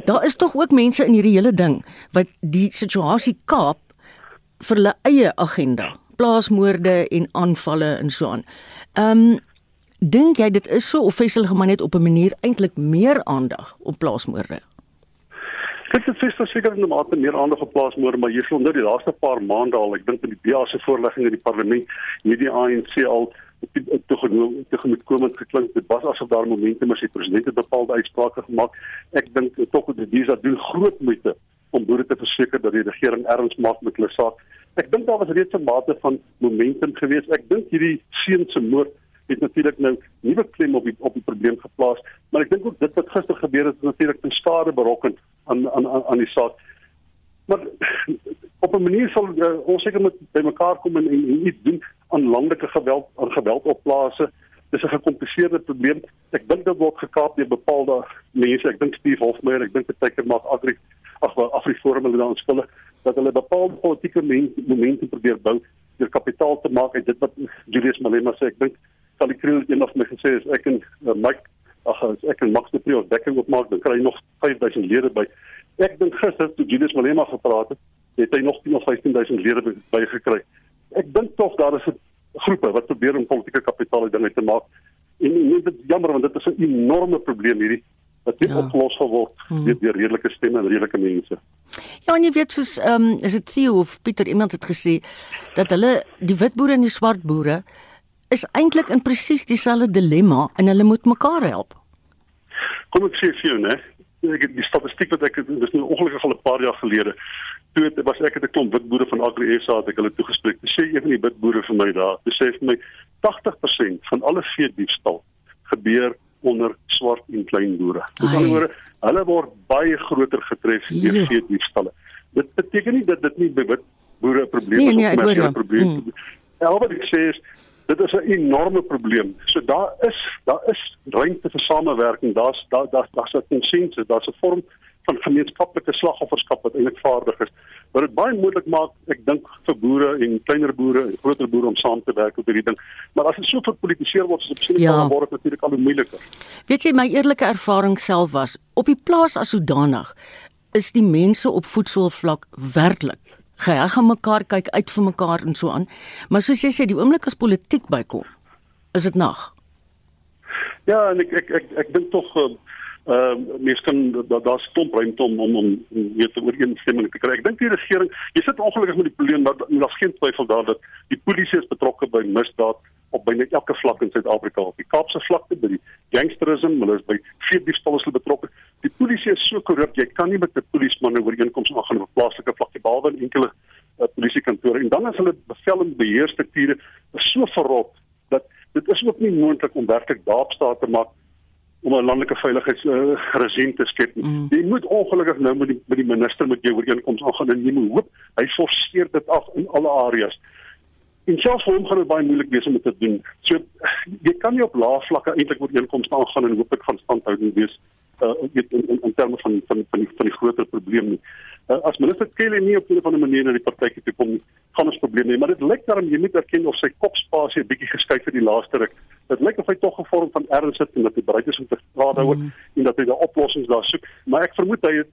daar is tog ook mense in hierdie hele ding wat die situasie kaap vir hulle eie agenda, plaasmoorde en aanvalle en so aan. Ehm um, Dink jy dit is so of vesel hulle maar net op 'n manier eintlik meer aandag op plaasmoorde? Dit is fis verseker in 'n mate meer aandag op plaasmoorde, maar hier onder die laaste paar maande al, ek dink met die BA se voorlegging in die parlement, het die ANC al tegemoet komend geklink. Dit was asof daar momentum is die president het bepaalde uitsprake gemaak. Ek dink tog dat die DSA doen groot moeite om boere te verseker dat die regering erns maak met hulle saak. Ek dink daar was reeds 'n mate van momentum geweest. Ek dink hierdie seun se moord het natuurlik nou nuwe klem op die op die probleem geplaas maar ek dink ook dit wat gister gebeur het is natuurlik ten skade berokken aan aan aan die saak maar op 'n manier sal uh, ons seker moet bymekaar kom en, en, en iets doen aan landelike geweld aan geweld op plase. Dis 'n gekompliseerde probleem. Ek dink dit word gekaap deur bepaalde mense. Ek dink Steve Hofmeyer, ek dink partykeer maak Agri ag wel Afriforum hulle dan skuldig dat hulle bepaalde politieke momente probeer bou deur kapitaal te maak uit dit wat Julius Malema sê. Ek dink sal die kriel eendag my gesê is ek en uh, Mike ag as ek en Max de Pre ons dekking opmaak dan kry hy nog 5000 lede by. Ek dink gister toe Julius Malema gepraat het, het hy nog 15000 lede bygekry. Ek dink tog daar is 'n groepe wat probeer om politieke kapitaal uit dinge te maak. En nee, dit is jammer want dit is 'n enorme probleem hierdie wat nie ja. opgelos word hmm. deur redelike stemme en redelike mense. Ja, en jy weet soos ehm um, is dit Theo of Pieter iemand het gesê dat hulle die wit boere en die swart boere is eintlik in presies dieselfde dilemma en hulle moet mekaar help. Kom ek sê vir jou, né? Ek het die statistiek wat ek dis nou ongelukkig al 'n paar jaar gelede toe het, was ek het 'n klomp witboere van Agri SA het ek hulle toegespreek. Sê een van die witboere vir my daar. Dis sê vir my 80% van alle vee diefstal gebeur onder swart en klein boere. Met ander woorde, hulle word baie groter getref deur vee diefstalle. Dit beteken nie dat dit nie by wit boere 'n probleem nee, nee, is of 'n probleem. Hmm. Ja, wat ek sê is dit is 'n enorme probleem. So daar is daar is ruimte vir samewerking. Daar's daar daar's daar's 'n konsensus, daar's 'n vorm van gemeenskaplike slagofferskap wat eintlik vaardig is. Wat dit baie moeilik maak, ek dink vir boere en kleiner boere en groter boere om saam te werk op hierdie ding. Maar as dit so verpolitiseer word, soos op ja. word dit natuurlik al hoe moeiliker. Weet jy my eerlike ervaring self was op die plaas as sodanig is die mense op voedselvlak werklik geheg aan mekaar kyk uit vir mekaar en so aan. Maar soos jy sê, die oomblik as politiek bykom, is dit nag. Ja, en ek ek ek, ek dink tog ehm uh, mens kan daar daar stomp ruimte om om om weer te ooreenstemming te kry. Ek dink die regering, jy sit ongelukkig met die probleem dat daar's geen twyfel daar dat die polisie is betrokke by misdaad op byna elke vlak in Suid-Afrika op die Kaapse vlakte by die gangsterisme, hulle is by vier diefstalle hulle betrokke. Die polisie is so korrup, jy kan nie met 'n polisieman ooreenkoms aangaan op plaaslike vlak behalwe in enkele uh, polisiekantore. En dan is hulle bevel en beheerstrukture so verrot dat dit is ook nie moontlik om werklik daapstaat te maak om 'n landelike veiligheidsregime uh, te skep. Mm. Jy moet ongelukkig nou met die met die minister met jou ooreenkoms aangaan en jy moet hoop hy forceer dit af in alle areas. En selfs vir hom gaan dit baie moeilik wees om dit te doen. So jy kan nie op lae vlakke eintlik ooreenkomste aangaan en hoop ek van standhouding wees uh in in, in terme van van van die van die groter probleem nie. Uh, as minister Kelly nie op 'n of ander manier na die partytjie toe kom, gaan ons probleme hê, maar dit lyk daarom jy moet erken of sy kopspasie 'n bietjie geskuif het die laaste ruk. Dit lyk of hy tog 'n vorm van erns het en dat hy bereid is om te praat daaroor mm. en dat hy 'n oplossing daar soek. Maar ek vermoed hy het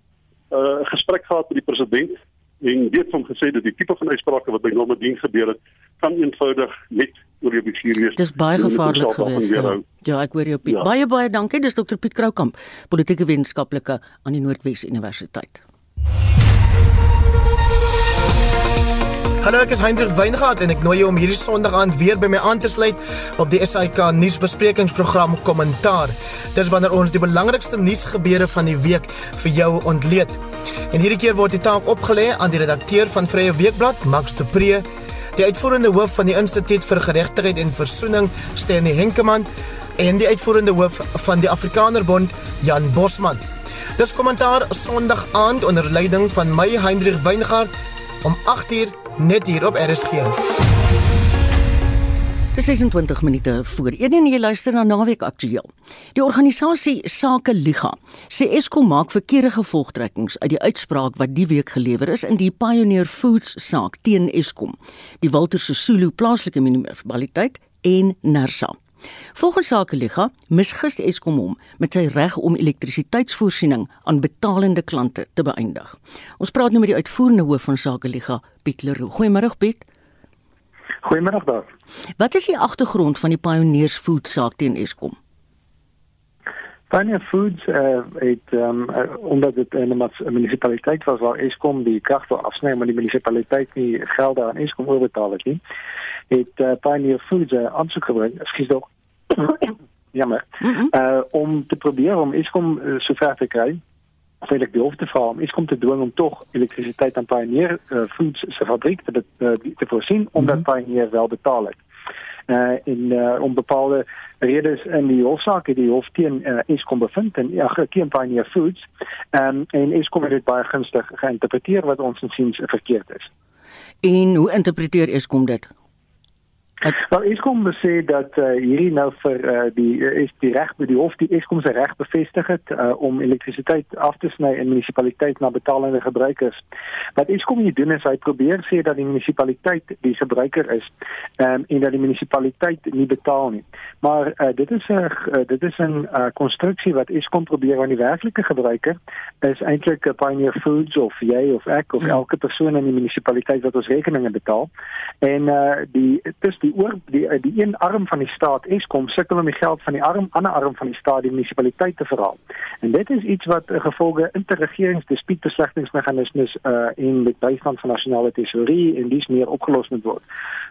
uh, 'n uh, gesprek gehad met die president en weet hom gesê dat die tipe van uitsprake wat by Normandie gebeur het, kan eenvoudig net oor die bestuur wees. Dis baie gevaarlik geweest. Ja. ja, ek hoor jou Piet. Ja. Baie baie dankie. Dis dokter Piet Kroukamp, politieke wetenskaplike aan die Noordwes Universiteit. Hallo, ek is Hendrik Weingart en ek nooi jou om hierdie Sondag aand weer by my aan te sluit op die SAK nuusbesprekingsprogram Kommentaar. Dit is wanneer ons die belangrikste nuusgebeure van die week vir jou ontleed. En hierdie keer word die taak opgelê aan die redakteur van Vrye Weekblad, Max de Pre, die uitvoerende hoof van die Instituut vir Geregtigheid en Versoening, Stanley Henkemann, en die uitvoerende hoof van die Afrikanerbond, Jan Bosman. Dis kommentaar Sondag aand onder leiding van my Hendrik Weingart om 8uur net hier op RSG. Dis 26 minute voor 1 en jy luister na Naweek Aktueel. Die organisasie Sake Liga sê Eskom maak verkeerde gevolgtrekkings uit die uitspraak wat die week gelewer is in die Pioneer Foods saak teen Eskom, die Walter Sisulu plaaslike munisipaliteit en Nersa. Volgens Sakeliga misgis Eskom hom met sy reg om elektrisiteitsvoorsiening aan betalende klante te beëindig. Ons praat nou met die uitvoerende hoof van Sakeliga, Piet Leroux. Goeiemôre Piet. Goeiemiddag daar. Wat is die agtergrond van die Pioneers Food saak teen Eskom? Pioneer Foods uh, het um, uh, omdat dit 'n munisipaliteit was waar Eskom die krag wou afsny, maar die munisipaliteit nie geld aan Eskom oorbetaal het nie, het uh, Pioneer Foods 'n uh, aansoek gebring, ekskuus tog. Jammer. Mm -hmm. uh, om te probeer om Eskom uh, sover te kry wil ek die hof te vra om Eskom te dwing om tog elektrisiteit aan Pioneer uh, Foods se fabriek te uh, te voorsien omdat mm -hmm. Pioneer wel betaal het uh in uh om bepaalde redes in die hofsaak het die hof teen uh, Eskom bevind en ja geen Pioneer Foods um, en Eskom het dit baie gunstig geïnterpreteer wat ons insiens verkeerd is. En hoe interpreteer Eskom dit? Wel Eskom sê dat uh, hierdie nou vir uh, die uh, is die reg by die hof die Eskom se reg bevestig het uh, om elektrisiteit af te sny in munisipaliteit na betalende gebruikers. Wat Eskom hier doen is hy probeer sê dat die munisipaliteit die gebruiker is um, en dat die munisipaliteit nie betaal nie. Maar uh, dit is 'n uh, dit is 'n konstruksie uh, wat Eskom probeer aan die werklike gebruiker is eintlik Pioneer Foods of jy of ek of ja. elke persoon in die munisipaliteit wat ons rekeninge betaal. En uh, die dis die oor die die een arm van die staat Eskom sukkel om die geld van die arm ander arm van die staat die munisipaliteit te verhaal. En dit is iets wat 'n gevolge interregeringsdispuutbeslegtingsmeganismes uh in met bystand van nasionale tesorie en dis meer opgelos moet word.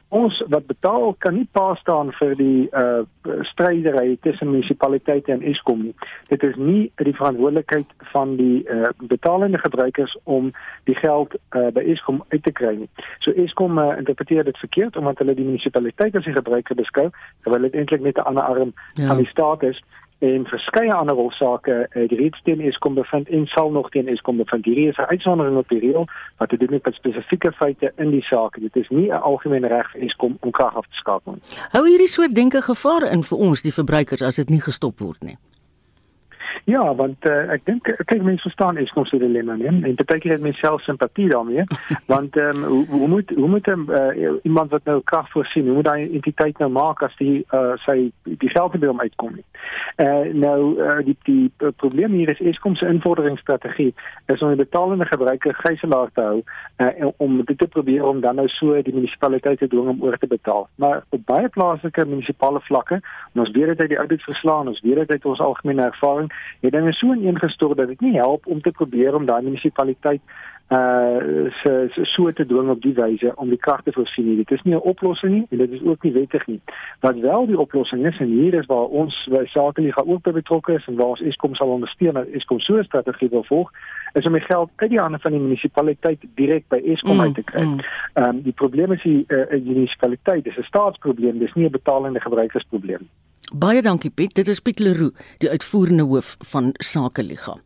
Ons wat betaal kan nie pa staan vir die uh strydery tussen munisipaliteite en Eskom nie. Dit is nie die verantwoordelikheid van die uh betalende gebruikers om die geld uh by Eskom uit te kry nie. So Eskom uh, interpreteer dit verkeerd omdat hulle die munisipaliteit munisipaliteit as die gebruiker beskou terwyl dit eintlik net 'n ander arm ja. van die staat is en verskeie ander hofsaake het reeds teen Eskom bevind en sal nog teen Eskom bevind. Hierdie is 'n uitsondering op die reël wat te doen met spesifieke feite in die saak. Dit is nie 'n algemene reg vir Eskom om krag af te skakel nie. Hou hierdie soort denke gevaar in vir ons die verbruikers as dit nie gestop word nie. Ja, want uh, ek dink kyk mense verstaan Eskom se dilemma nie en baie keer het mense self simpatie daarmee want ehm um, hoe, hoe moet hoe moet um, uh, iemand wat nou krag voorsien hoe moet daai entiteit nou maak as die uh, sy die geld nie by hom uitkom nie. Uh, nou uh, die die uh, probleem hier is Eskom se invorderingsstrategie is om die betalende gebruiker gijslaar te hou uh, om dit te probeer om dan nou so die munisipaliteit te dwing om oor te betaal. Maar op baie plaaslike munisipale vlakke ons weet dit uit die audits verslaan ons weet dit uit ons algemene ervaring het dinge so ineengestort dat dit nie help om te probeer om daai munisipaliteit uh so so te dwing op die wyse om die krag te voorsien. Nie. Dit is nie 'n oplossing nie en dit is ook nie wettig nie. Wat wel die oplossing is en hier is waar ons by sake liga ook by betrokke is en waar ons Eskom sal ondersteun en Eskom so 'n strategie wil volg, is om die geld uit die hande van die munisipaliteit direk by Eskom mm, uit te kry. Ehm mm. um, die probleem is die uh, die munisipaliteit, dis 'n staatsprobleem, dis nie 'n betalende gebruikersprobleem. Baie dankie Piet. Dit is Piet Leroux, die uitvoerende hoof van Sake Liga.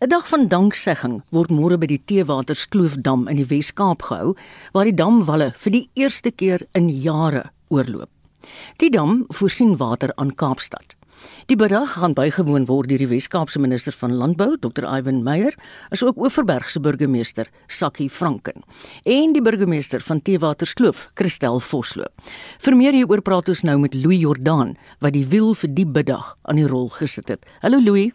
'n Dag van danksegging word môre by die Teewaterskloofdam in die Wes-Kaap gehou, waar die damwalle vir die eerste keer in jare oorloop. Die dam voorsien water aan Kaapstad. Die bedag gaan bygewoon word deur die Wes-Kaapse minister van Landbou, Dr. Ivan Meyer, asook Oeverberg se burgemeester, Sakkie Franken, en die burgemeester van Teewaterskloof, Christel Vosloo. Vir meer hieroor praat ons nou met Louis Jordaan, wat die wiel vir die bedag aan die rol gesit het. Hallo Louis.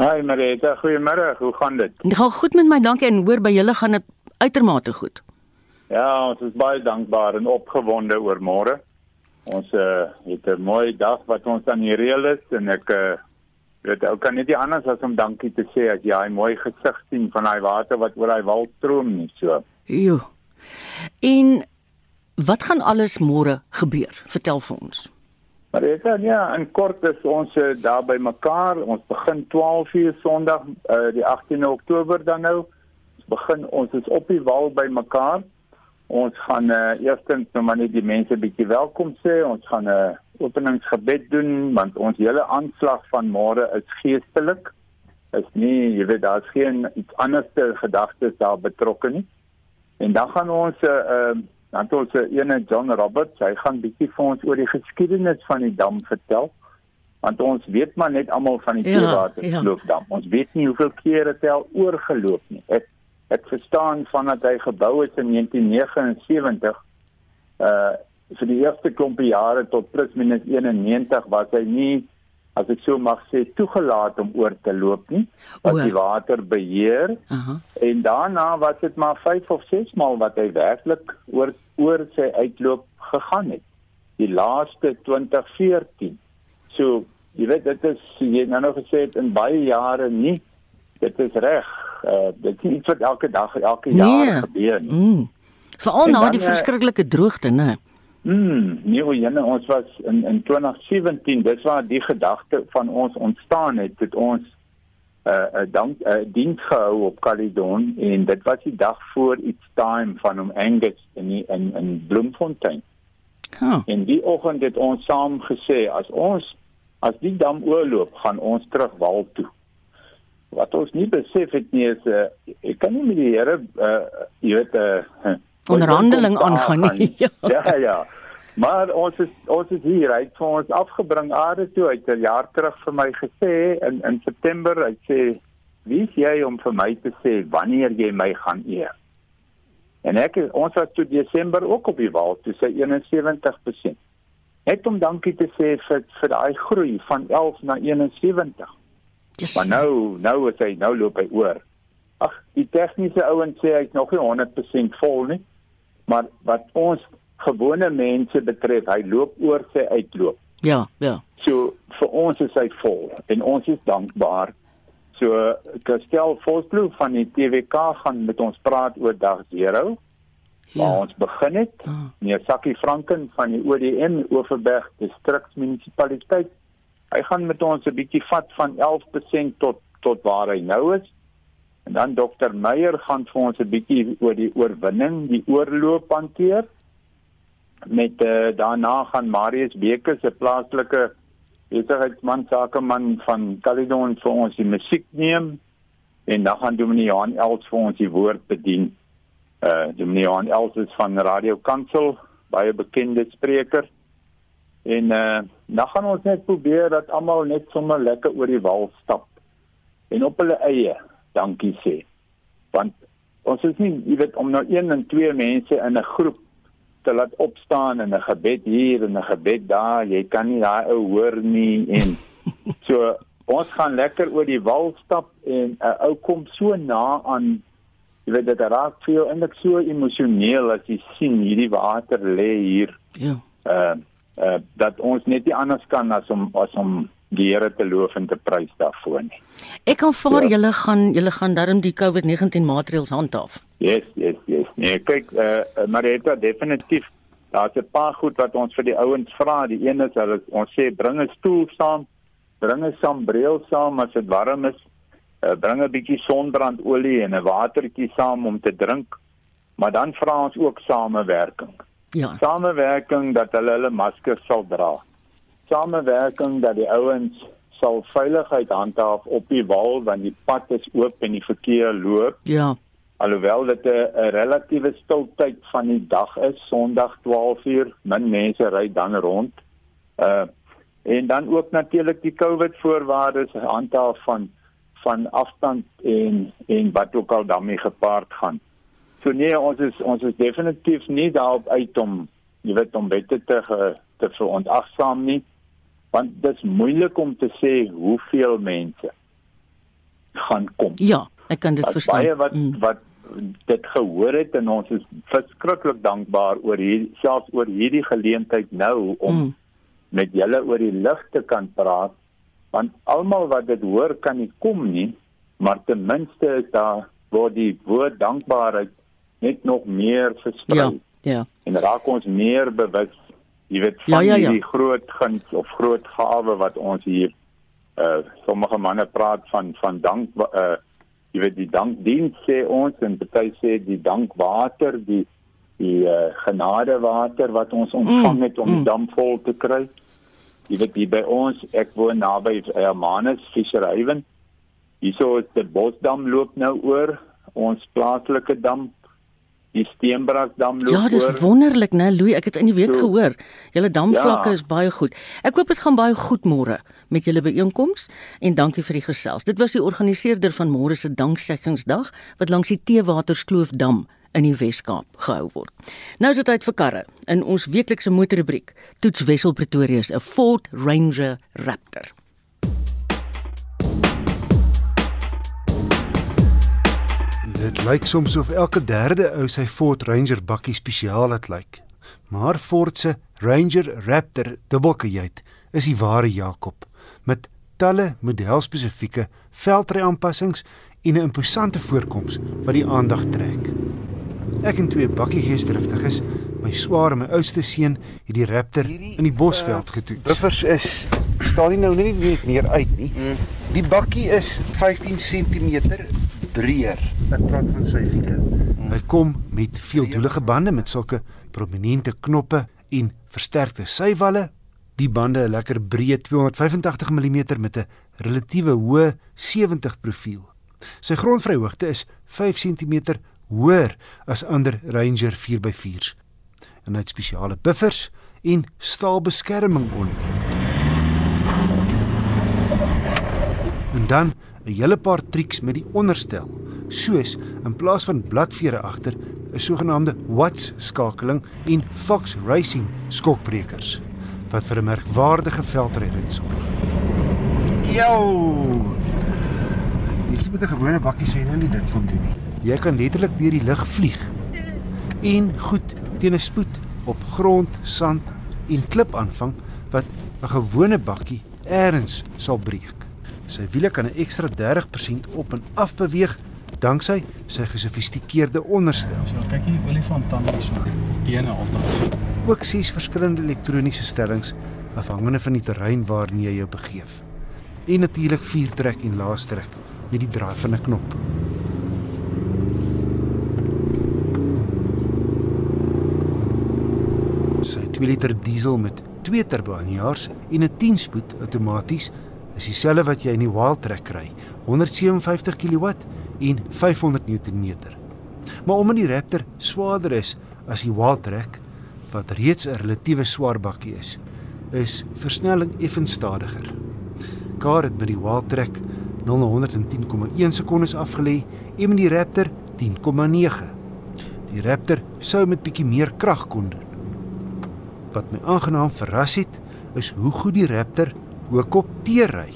Hi Marita, goeiemôre. Hoe gaan dit? Dit gaan goed met my, dankie. En hoor by julle gaan dit uitermate goed. Ja, ons is baie dankbaar en opgewonde oor môre. Ons uh, het 'n mooi dag wat ons aan die reël is en ek uh, weet ou kan net nie anders as om dankie te sê as jy hy mooi gesig sien van daai water wat oor daai wal stroom nie so. Jo. En wat gaan alles môre gebeur? Vertel vir ons. Maar ek sê ja, in kort is ons uh, daar by mekaar. Ons begin 12:00 Sondag uh, die 18de Oktober dan nou. Ons begin ons is op die wal by mekaar. Ons gaan uh, eerstens nou maar net die mense bietjie welkom sê. Ons gaan 'n uh, openingsgebed doen want ons hele aanslag van môre is geestelik. Is nie, jy weet daar's geen iets anderste gedagtes daar betrokke nie. En dan gaan ons 'n uh, uh, dan het ons 'n ene John Roberts, hy gaan bietjie vir ons oor die geskiedenis van die dam vertel. Want ons weet maar net almal van die ja, Teewatersloopdam. Ja. Ons weet nie hoeveel kere dit al oorgeloop nie. Ek ek verstaan vandat hy gebou is in 1979 uh vir die eerste klompie jare tot plus minus 91 was hy nie as ek so mag sê toegelaat om oor te loop nie. Wat die water beheer Aha. en daarna was dit maar 5 of 6 maal wat hy werklik oor oor sy uitloop gegaan het. Die laaste 2014 so jy weet dit is jy nou nog gesê het in baie jare nie. Dit is reg uh, dit is iets wat elke dag elke jaar Nee. gebeur nie Mm. Veral na dan, die eh, verskriklike droogte, né? Mm, nee, hoe jene ons was in in 2017, dis waar die gedagte van ons ontstaan het, het ons 'n uh, 'n dank 'n uh, diens gehou op Caledon en dit was die dag voor iets time van hom Angus in die, in in Bloemfontein. Huh. En die oggend het ons saam gesê as ons as die dam oorloop, gaan ons terug wal toe. Wat ons nie besef het nie is uh, ek kan nie met die Here uh, jy weet 'n uh, Onderhandeling aangaan nie. Ja. ja, ja. Maar ons is ons is hier, hy het vir ons afgebring aarde toe. Hy het 'n jaar terug vir my gesê in in September, hy sê, "Wie is jy om vir my te sê wanneer jy my gaan eer?" En ek ons was toe Desember ook op die wal, toe sy 71%. Net om dankie te sê vir vir daai groei van 11 na 71. Yes. Maar nou, nou is hy nou loop hy oor. Ag, die tegniese ouens sê hy's nog nie 100% vol nie. Maar wat ons gewone mense betref, hy loop oor sy uitloop. Ja, ja. So vir ons is hy vol en ons is dankbaar. So Kastel Volksblou van die TWK gaan met ons praat oor dag 0. Waar ons begin het. Meneer Sakkie Franken van die ODM Oeverberg distriksmunisipaliteit. Hy gaan met ons 'n bietjie vat van 11% tot tot waar hy nou is. En dan dokter Meyer gaan vir ons 'n bietjie oor die oorwinning, die oorloop hanteer. Met uh, daarna gaan Marius Beker se plaaslike besigheidsman sakeman van Caledon vir ons die musiek neem en dan gaan Dominee Johan Els vir ons die woord bedien. Uh Dominee Johan Els is van Radio Kansel, baie bekende spreker. En uh dan gaan ons net probeer dat almal net sommer lekker oor die wal stap en op hulle eie dankie sê. Want ons is nie, jy weet, om nou een en twee mense in 'n groep te laat opstaan en 'n gebed hier en 'n gebed daar, jy kan nie daai ou hoor nie en so ons gaan lekker oor die wal stap en 'n uh, ou kom so na aan jy weet dit raak vir jou eintlik so emosioneel as jy sien hierdie water lê hier. Ja. Uh uh dat ons net nie anders kan as om as om die Here te loof en te prys daarvoor nie. Ek aanvaar Ja. julle gaan julle gaan darm die COVID-19 maatreëls handhaaf. Yes, yes, yes. Nee, kyk, eh uh, Marita definitief. Daar's 'n paar goed wat ons vir die ouens vra. Die een is hulle ons sê bring 'n stoel saam, bring 'n sambreel saam as dit warm is. Uh, bring 'n bietjie sonbrandolie en 'n watertjie saam om te drink. Maar dan vra ons ook samewerking. Ja. Samewerking dat hulle hulle maskers sal dra. Samewerking dat die ouens sal veiligheid handhaaf op die wal want die pad is oop en die verkeer loop Ja. alhoewel dit 'n relatiewe stiltyd van die dag is, Sondag 12uur, min mense ry dan rond. Uh en dan ook natuurlik die COVID voorwaardes handhaaf van van afstand en en wat ook al daarmee gepaard gaan. So nee, ons is ons is definitief nie daarop uit om jy weet om wette te te verontagsaam nie, want dit is moeilik om te sê hoeveel mense gaan kom. Ja, ek kan dit Daar's verstaan. Baie wat mm. wat dit gehoor het en ons is verskriklik dankbaar oor hier selfs oor hierdie geleentheid nou om mm. met julle oor die lig te kan praat want almal wat dit hoor kan nie kom nie maar ten minste is daar word die woord dankbaarheid net nog meer versprei Ja, ja. en raak ons meer bewus jy weet Ja, van ja, ja. hierdie groot guns of groot gawe wat ons hier uh sommige manne praat van van dank uh jy weet die dankdiens sê ons en party sê die dankwater die die uh, genadewater wat ons ontvang Mm, het om die mm. dam vol te kry jy weet hier by ons ek woon naby Hermanus Fischerhaven hierso is die Bosdam loop nou oor ons plaaslike dam die Steenbrakdam loop Ja, dis oor wonderlik, né, Louis? Ek het in die week So- gehoor. Julle damvlakke Ja. is baie goed. Ek hoop dit gaan baie goed môre met julle byeenkoms en dankie vir die gesels. Dit was die organiseerder van môre se dankseggingsdag wat langs die Teewaterskloofdam in die Wes-Kaap gehou word. Nou is dit tyd vir karre. In ons weeklikse motorrubriek toets Wessel Pretoria se 'n Ford Ranger Raptor. Dit lyk soms of elke derde ou sy Ford Ranger bakkie spesiaal het lyk. Maar Ford se Ranger Raptor dubbelkajuit is die ware Jakob met talle modelspesifieke veldry aanpassings en 'n imposante voorkoms wat die aandag trek. Ek en twee bakkiegeesdriftiges, my swaar en my oudste seun, het die Raptor in die Bosveld uh, getoets. Buffers is staan nie nou net net meer uit nie. Die bakkie is 15 cm breër. Ek praat van sy wiele. Hy kom met veeldoelige bande met sulke prominente knoppe en versterkte sywalle. Die bande 'n lekker breë 285 mm met 'n relatiewe hoë 70 profiel. Sy grondvryhoogte is 5 cm hoër as ander Ranger 4x4s. En hy het spesiale buffers en staalbeskerming onder. En dan 'n hele paar triks met die onderstel, soos in plaas van bladvere agter 'n sogenaamde Watts skakeling en Fox Racing skokbrekers wat vir 'n merkwaardige veldryrit sorg. Jou. Dis met 'n gewone bakkie sê nou nie dit kom doen nie. Jy kan letterlik deur die lug vlieg. En goed teen 'n spoed op grond, sand en klip aanvang wat 'n gewone bakkie eers sal breek. Sy wiele kan 'n ekstra 30% op en af beweeg danksy sy gesofistikeerde onderstel. So kyk hier die olifantande so bene onder. Ook ses verskillende elektroniese stellings afhangende van die terrein waarna jy jou begeef. En natuurlik vier trek en laastrek met die draai van 'n knop. Sy 2 liter diesel met 2 turbo aanjaars en 'n 10-spoed outomaties is dieselfde wat jy in die Wildtrak kry, 157 kW en 500 Nm. Maar omdat die Raptor swaarder is as die Wildtrak wat reeds 'n relatiewe swaar bakkie is, is versnelling effens stadiger. Car het met die Wildtrak 0 na 110,1 sekondes afgelê en met die Raptor 10,9. Die Raptor sou met bietjie meer krag kon doen. Wat my aangenaam verras het, is hoe goed die Raptor ook op teerry.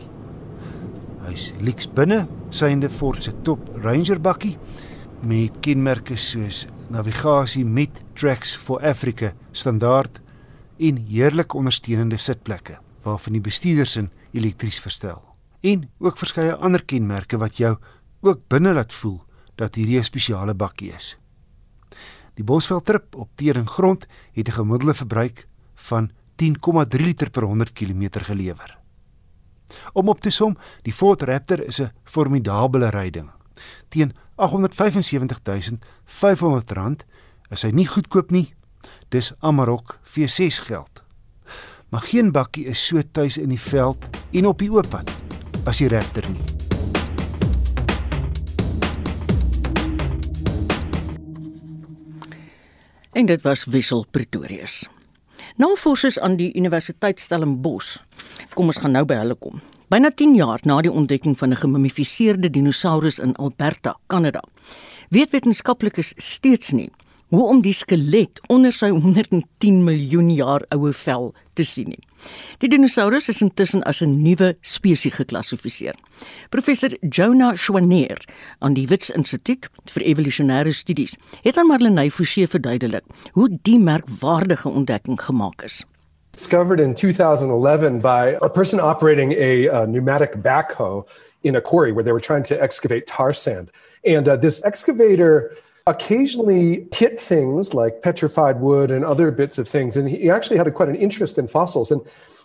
Hy's lyks binne, synde Ford se top Ranger bakkie met kenmerke soos navigasie met Tracks for Africa standaard en heerlike ondersteunende sitplekke waarvan die bestuurdersin elektries verstel. En ook verskeie ander kenmerke wat jou ook binne laat voel dat hierdie 'n spesiale bakkie is. Die Bosveld trip op teering grond het 'n gemiddelde verbruik van 10,3 liter per 100 km gelewer. Om op te som, die Ford Raptor is 'n formidabele ryding. Teen R875.500 is hy nie goedkoop nie. Dis Amarok V6 geld. Maar geen bakkie is so tuis in die veld en op die oop pad as die Raptor nie. En dit was Wissel Pretorius. Navorsers aan die Universiteit Stellenbosch. Kom ons gaan nou by hulle kom. Byna 10 jaar na die ontdekking van 'n gemummifiseerde dinosaurus in Alberta, Kanada, weet wetenskaplikes steeds nie hoe om die skelet onder sy 110 miljoen jaar oue vel te sien nie. Die dinosaurus is intussen as 'n nuwe spesies geklassifiseer. Professor Jonah Schwaneer aan die Wits Instituut vir Evolusionêre Studies het aan Marlenae Forsie verduidelik hoe die merkwaardige ontdekking gemaak is. Discovered in 2011 by a person operating a, a pneumatic backhoe in a quarry where they were trying to excavate tar sand. And uh, this excavator occasionally hit things like petrified wood and other bits of things. And he actually had a, quite an interest in fossils. And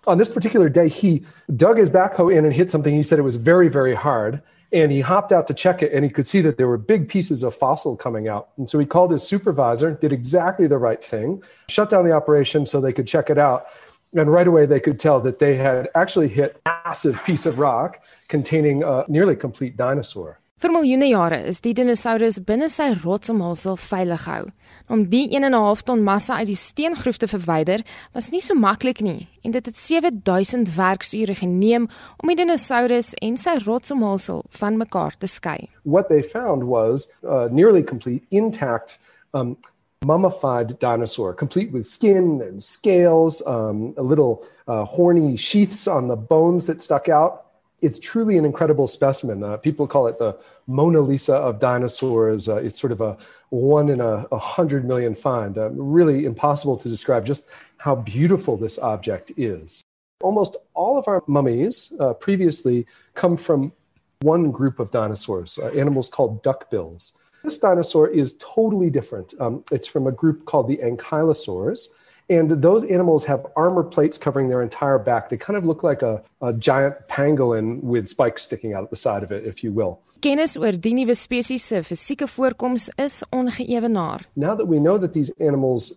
on this particular day, he dug his backhoe in and hit something. He said it was very, very hard. And he hopped out to check it, and he could see that there were big pieces of fossil coming out. And so he called his supervisor, did exactly the right thing, shut down the operation so they could check it out. And right away, they could tell that they had actually hit a massive piece of rock containing a nearly complete dinosaur. Vir miljoene jare is die dinosaurus binne sy rotsomhulsel veilig gehou. Om die 1.5 ton massa uit die steengroef te verwyder, was nie so maklik nie en dit het 7000 werksure geneem om die dinosaurus en sy rotsomhulsel van mekaar te skei. What they found was a nearly complete intact um, mummified dinosaur, complete with skin and scales, um, a little uh, horny sheaths on the bones that stuck out. It's truly an incredible specimen. Uh, people call it the Mona Lisa of dinosaurs. Uh, it's sort of a one in a, a hundred million find. Uh, really impossible to describe just how beautiful this object is. Almost all of our mummies uh, previously come from one group of dinosaurs, uh, animals called duckbills. This dinosaur is totally different. Um, it's from a group called the ankylosaurs. And those animals have armor plates covering their entire back. They kind of look like a, a giant pangolin with spikes sticking out at the side of it, if you will. Kennis oor die nuwe spesies se fisieke voorkoms is ongeëwenaar. Now that we know that these animals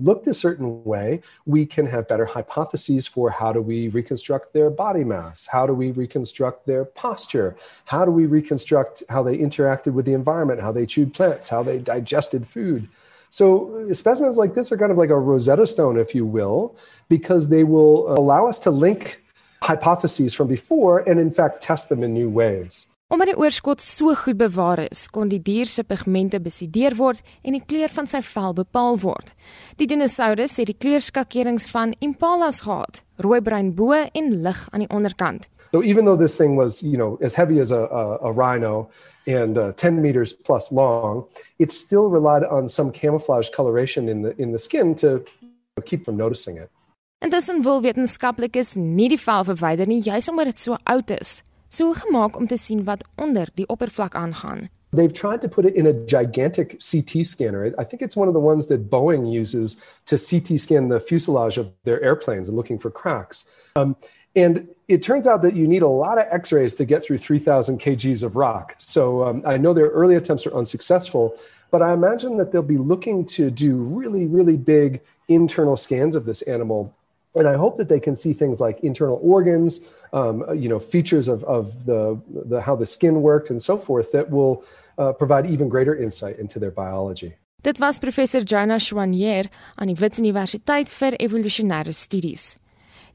looked a certain way, we can have better hypotheses for how do we reconstruct their body mass? How do we reconstruct their posture? How do we reconstruct how they interacted with the environment, how they chewed plants, how they digested food? So uh, specimens like this are kind of like a Rosetta Stone, if you will, because they will uh, allow us to link hypotheses from before and in fact test them in new ways. Omdat die oorskot so goed bewaar is, kon die dier se pigmente bestudeer word en die kleur van sy vel bepaal word. Die dinosourus het die kleurskakerings van impalas gehad, rooi-bruin bo en lig aan die onderkant. So even though this thing was, you know, as heavy as a, a, a rhino and uh, 10 meters plus long, it still relied on some camouflage coloration in the in the skin to keep from noticing it. Intussen wil wetenskaplikes nie die vel verwyder nie, juis omdat dit so oud is. So gemaak om te sien wat onder die oppervlak aangaan. They've tried to put it in a gigantic CT scanner. I think it's one of the ones that Boeing uses to CT scan the fuselage of their airplanes and looking for cracks. Um, and it turns out that you need a lot of x rays to get through 3,000 kgs of rock. So um, I know their early attempts are unsuccessful, but I imagine that they'll be looking to do really, really big internal scans of this animal. And I hope that they can see things like internal organs, um, you know, features of, of the, the, how the skin worked and so forth that will uh, provide even greater insight into their biology. Dit was professor Jana Schwanier aan die Wits Universiteit vir evolusionêre studies.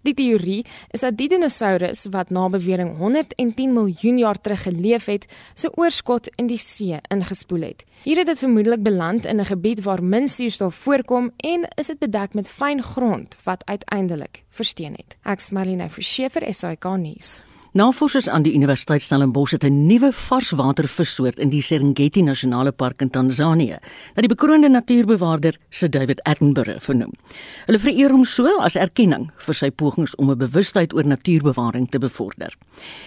Die teorie is dat die dinosourus wat na bewering 110 miljoen jaar terug geleef het, se oorskot in die see ingespoel het. Hier het dit vermoedelik beland in 'n gebied waar min suurstof voorkom en is dit bedek met fyn grond wat uiteindelik versteen het. Ek's Marlene Verschiefer, SAK nuus. Navorsers aan die Universiteit Stellenbosch het 'n nuwe varswatervissoort in die Serengeti Nasionale Park in Tansanië, na die bekroonde natuurbewaarder Sir David Attenborough vernoem. Hulle vereer hom so as erkenning vir sy pogings om 'n bewustheid oor natuurbewaring te bevorder.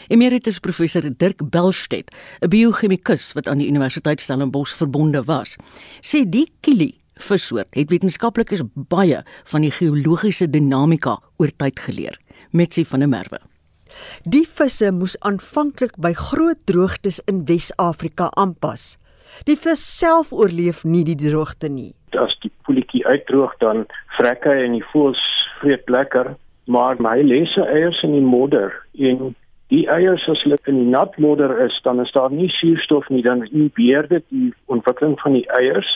Emeritus professor Dirk Belstedt, 'n biochemikus wat aan die Universiteit Stellenbosch verbonde was, sê die kili vissoort het wetenskaplikes baie van die geologiese dinamika oor tyd geleer, met sy van 'n merwe. Die visse moes aanvanklik by groot droogtes in Wes-Afrika aanpas. Die vis self oorleef nie die droogte nie. As die poeltjie uitdroog dan vrek hy en die voëls vreet lekker, maar hy lê sy eiers in die modder en die eiers as hulle in die nat modder is, dan is daar nie suurstof nie, dan inhibeer dit die ontwikkeling van die eiers.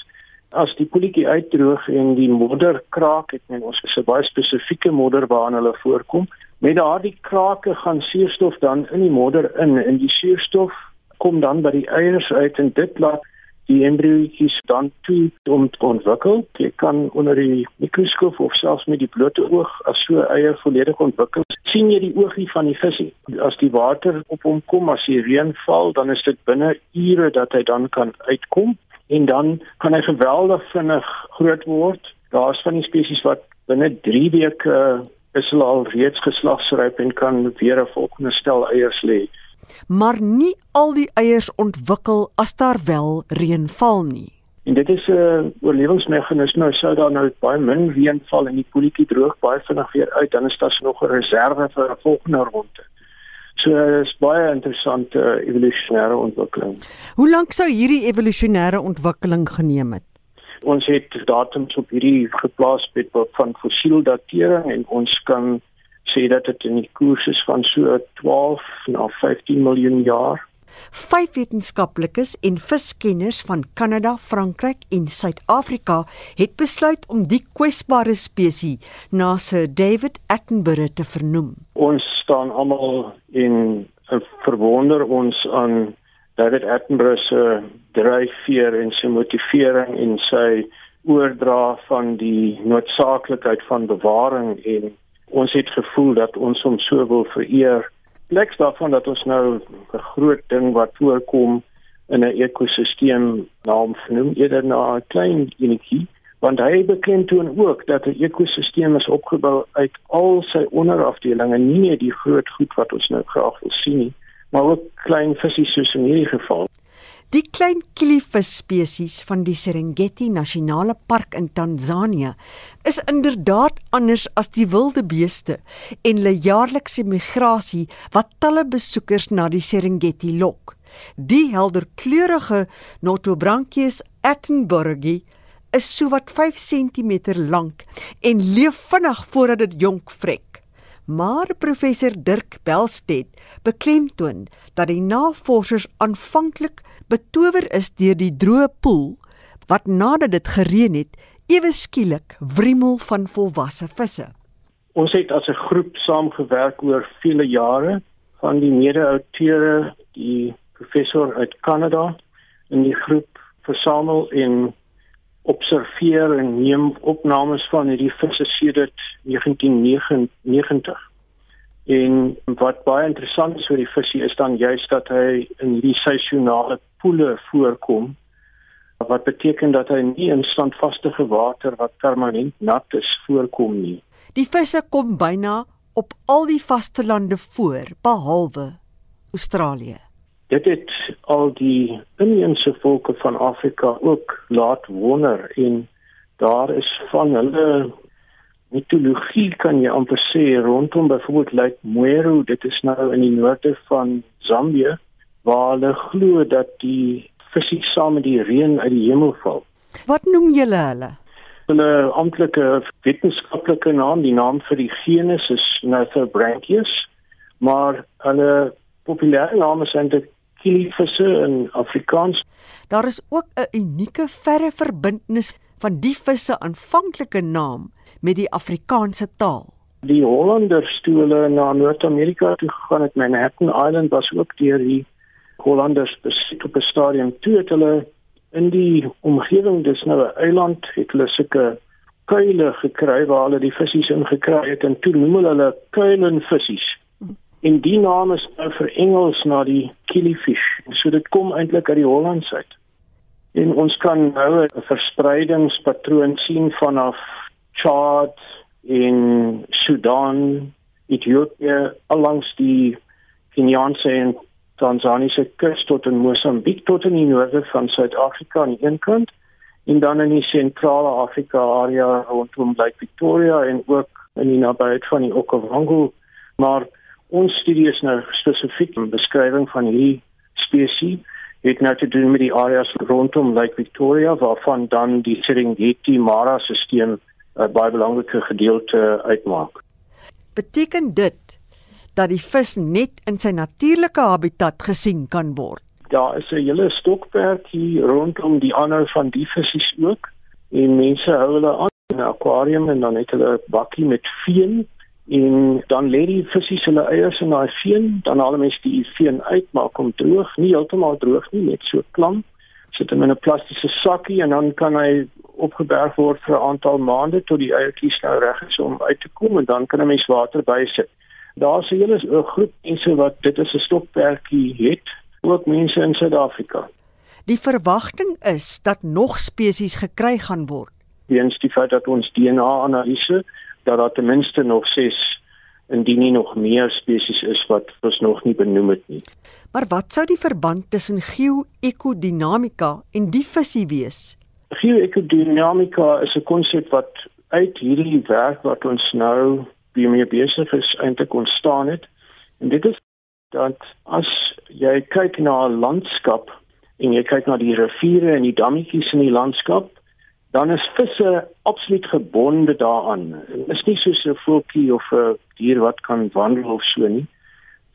As die poeltjie uitdroog en die modder kraak, het men ons 'n baie spesifieke modder waarin hulle voorkom, Met daardie krake gaan suurstof dan in die modder in en die suurstof kom dan by die eiers uit en dit laat die embriootjies dan toe om te ontwikkel. Jy kan onder die mikroskoop of selfs met die blote oog as so eier volledig ontwikkel, sien jy die oogie van die visie. As die water op hom kom, as die reën val, dan is dit binne ure dat hy dan kan uitkom en dan kan hy geweldig vinnig groot word. Daar's van die spesies wat binne 3 weke is hulle al reeds geslagsryp en kan weer 'n volgende stel eiers lê. Maar nie al die eiers ontwikkel as daar wel reën val nie. En dit is 'n oorlewingsmeganisme. Sou daar nou baie min reën val en die poeltjie droog baie vinnig weer uit, dan is daar nog 'n reserve vir 'n volgende ronde. So dit is baie interessante evolusionêre ontwikkeling. Hoe lank sou hierdie evolusionêre ontwikkeling geneem het? Ons het datums op hierdie geplaas met van fossieldatering en ons kan sê dat dit in die koers is van so 12 na 15 miljoen jaar. Vyf wetenskaplikes en viskenners van Kanada, Frankryk en Suid-Afrika het besluit om die kwesbare spesies na Sir David Attenborough te vernoem. Ons staan almal in verwonder ons aan David Attenborough se dryfveer en sy motivering en sy oordra van die noodsaaklikheid van bewaring. En ons het gevoel dat ons hom so wil vereer. Plek daarvan dat ons nou 'n groot ding wat voorkom in 'n ekosisteem naam genoem eerder na 'n klein enetjie want hy beklemtoon ook dat 'n ekosisteem is opgebou uit al sy onderafdelings nie net die groot goed wat ons nou graag wil sien nie maar ook klein visse soos in hierdie geval Die klein kilivis spesies van die Serengeti Nasionale Park in Tansanië is inderdaad anders as die wilde beeste en hulle jaarlikse migrasie wat talle besoekers na die Serengeti lok. Die helderkleurige Notobranchius attenboroughi is sowat 5 cm lank en leef vinnig voordat dit jonk vrek. Maar professor Dirk Belstedt beklemtoon dat die navorsers aanvanklik betower is deur die droë poel wat nadat dit gereën het ewe skielik wrimmel van volwasse visse. Ons het as 'n groep saamgewerk oor vele jare van die mede-auteurs, die professor uit Kanada in die groep versamel en observeer en neem opnames van hierdie visse sedert 1999. En wat baie interessant is oor die visie is dan juist dat hy in hierdie seisonale poele voorkom wat beteken dat hy nie in standvaste water wat permanent nat is voorkom nie. Die visse kom byna op al die vastelande voor behalwe Australië dit het al die inheemse volke van Afrika ook laat wonder en daar is van hulle mitologie kan jy amper sê rondom byvoorbeeld Lake Mweru dit is nou in die noorde van Zambië waar hulle glo dat die visse saam met die reën uit die hemel val. Wat noem julle hulle? Hulle amptelike wetenskaplike naam die naam vir die genus is Nothobranchius maar hulle populêre name is eintlik kilivisse in Afrikaans. Daar is ook 'n unieke verre verbintenis van die visse aanvanklike naam met die Afrikaanse taal. Die Hollanders toe hulle na Noord-Amerika toe gegaan het, Manhattan Island was ook deur die Hollanders besit op 'n stadium toe het hulle in die omgewing dis nou 'n eiland het hulle sulke kuile gekry waar hulle die visse ingekry het en toe noem hulle hulle kuilenvisse. En die naam is nou vir Engels na die killifish. So dit kom eintlik uit die Hollands uit. En ons kan nou 'n verspreidingspatroon sien vanaf Chad in Sudan, Ethiopië, langs die Kenyaanse en Tanzaniese kus tot in Mosambiek tot in die noorde van Suid-Afrika aan die een kant en dan in die sentrale Afrika area rondom Lake Victoria en ook in die nabyheid van die Okavango maar Ons studie is nou spesifiek 'n beskrywing van hierdie spesies het nou te doen met die areas rondom Lake Victoria waarvan dan die Serengeti Mara stelsel 'n baie belangrike gedeelte uitmaak. Beteken dit dat die vis net in sy natuurlike habitat gesien kan word? Daar is 'n hele stokperd hier rondom die ander van die visse ook en mense hou hulle aan in 'n akwarium en dan het hulle 'n bakkie met veen en dan lê die visse hulle eiers in daai veen, dan haal mense die veen uit, maak hom droog, nie heeltemal droog nie, net so klam. Sit hom in 'n plastiese sakkie en dan kan hy opgeberg word vir 'n aantal maande tot die eiertjies nou reg is om uit te kom en dan kan 'n mens water bysit. Daar's 'n hele groep mense wat dit as 'n stokperdjie het, ook mense in Suid-Afrika. Die verwagting is dat nog spesies gekry gaan word. Weens die feit dat ons DNA-analise dat daar ten minste nog 6 indien nie nog meer spesies is wat ons nog nie benoem het nie. Maar wat sou die verband tussen geo-ekodinamika en die visie wees? Geo-ekodinamika is 'n konsep wat uit hierdie werk wat ons nou mee besig is eintlik ontstaan het. En dit is dat as jy kyk na 'n landskap en jy kyk na die riviere en die dammetjies in die landskap, dan is visse absoluut gebonde daaraan. Dit is nie soos 'n voeltjie of 'n dier wat kan wandel of so nie.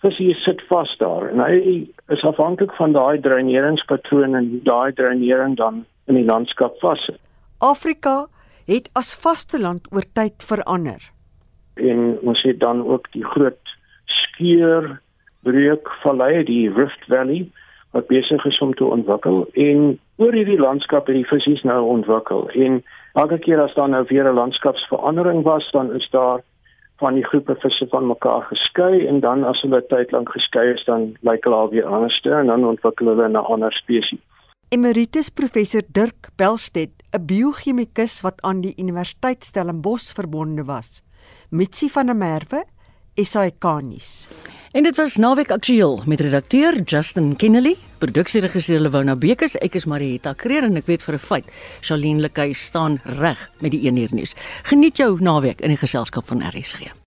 Visse sit vas daar en hy is afhanklik van daai dreineringspatroon en daai dreinering dan in die landskap vas. Afrika het as vasteland oor tyd verander. En ons het dan ook die groot skeur breuk vallei, die Rift Valley wat besig is om te ontwikkel en oor hierdie landskap het die visse nou ontwikkel en elke keer as daar nou weer 'n landskapsverandering was dan is daar van die groepe visse van mekaar geskei en dan as hulle tyd lank geskei is dan lyk hulle alweer anders en dan ontwikkel hulle 'n ander spesies. Emeritus professor Dirk Belstedt, 'n biochemikus wat aan die Universiteit Stellenbosch verbonde was. Mitsi van der Merwe, SAK-nuus. En dit was naweek aktueel met redakteur Justin Kennedy, produksieregisseur Lewona Bekes, ek is Marieta Kreer en ek weet vir 'n feit Charlene Lekay staan reg met die 1 uur nuus. Geniet jou naweek in die geselskap van RSG.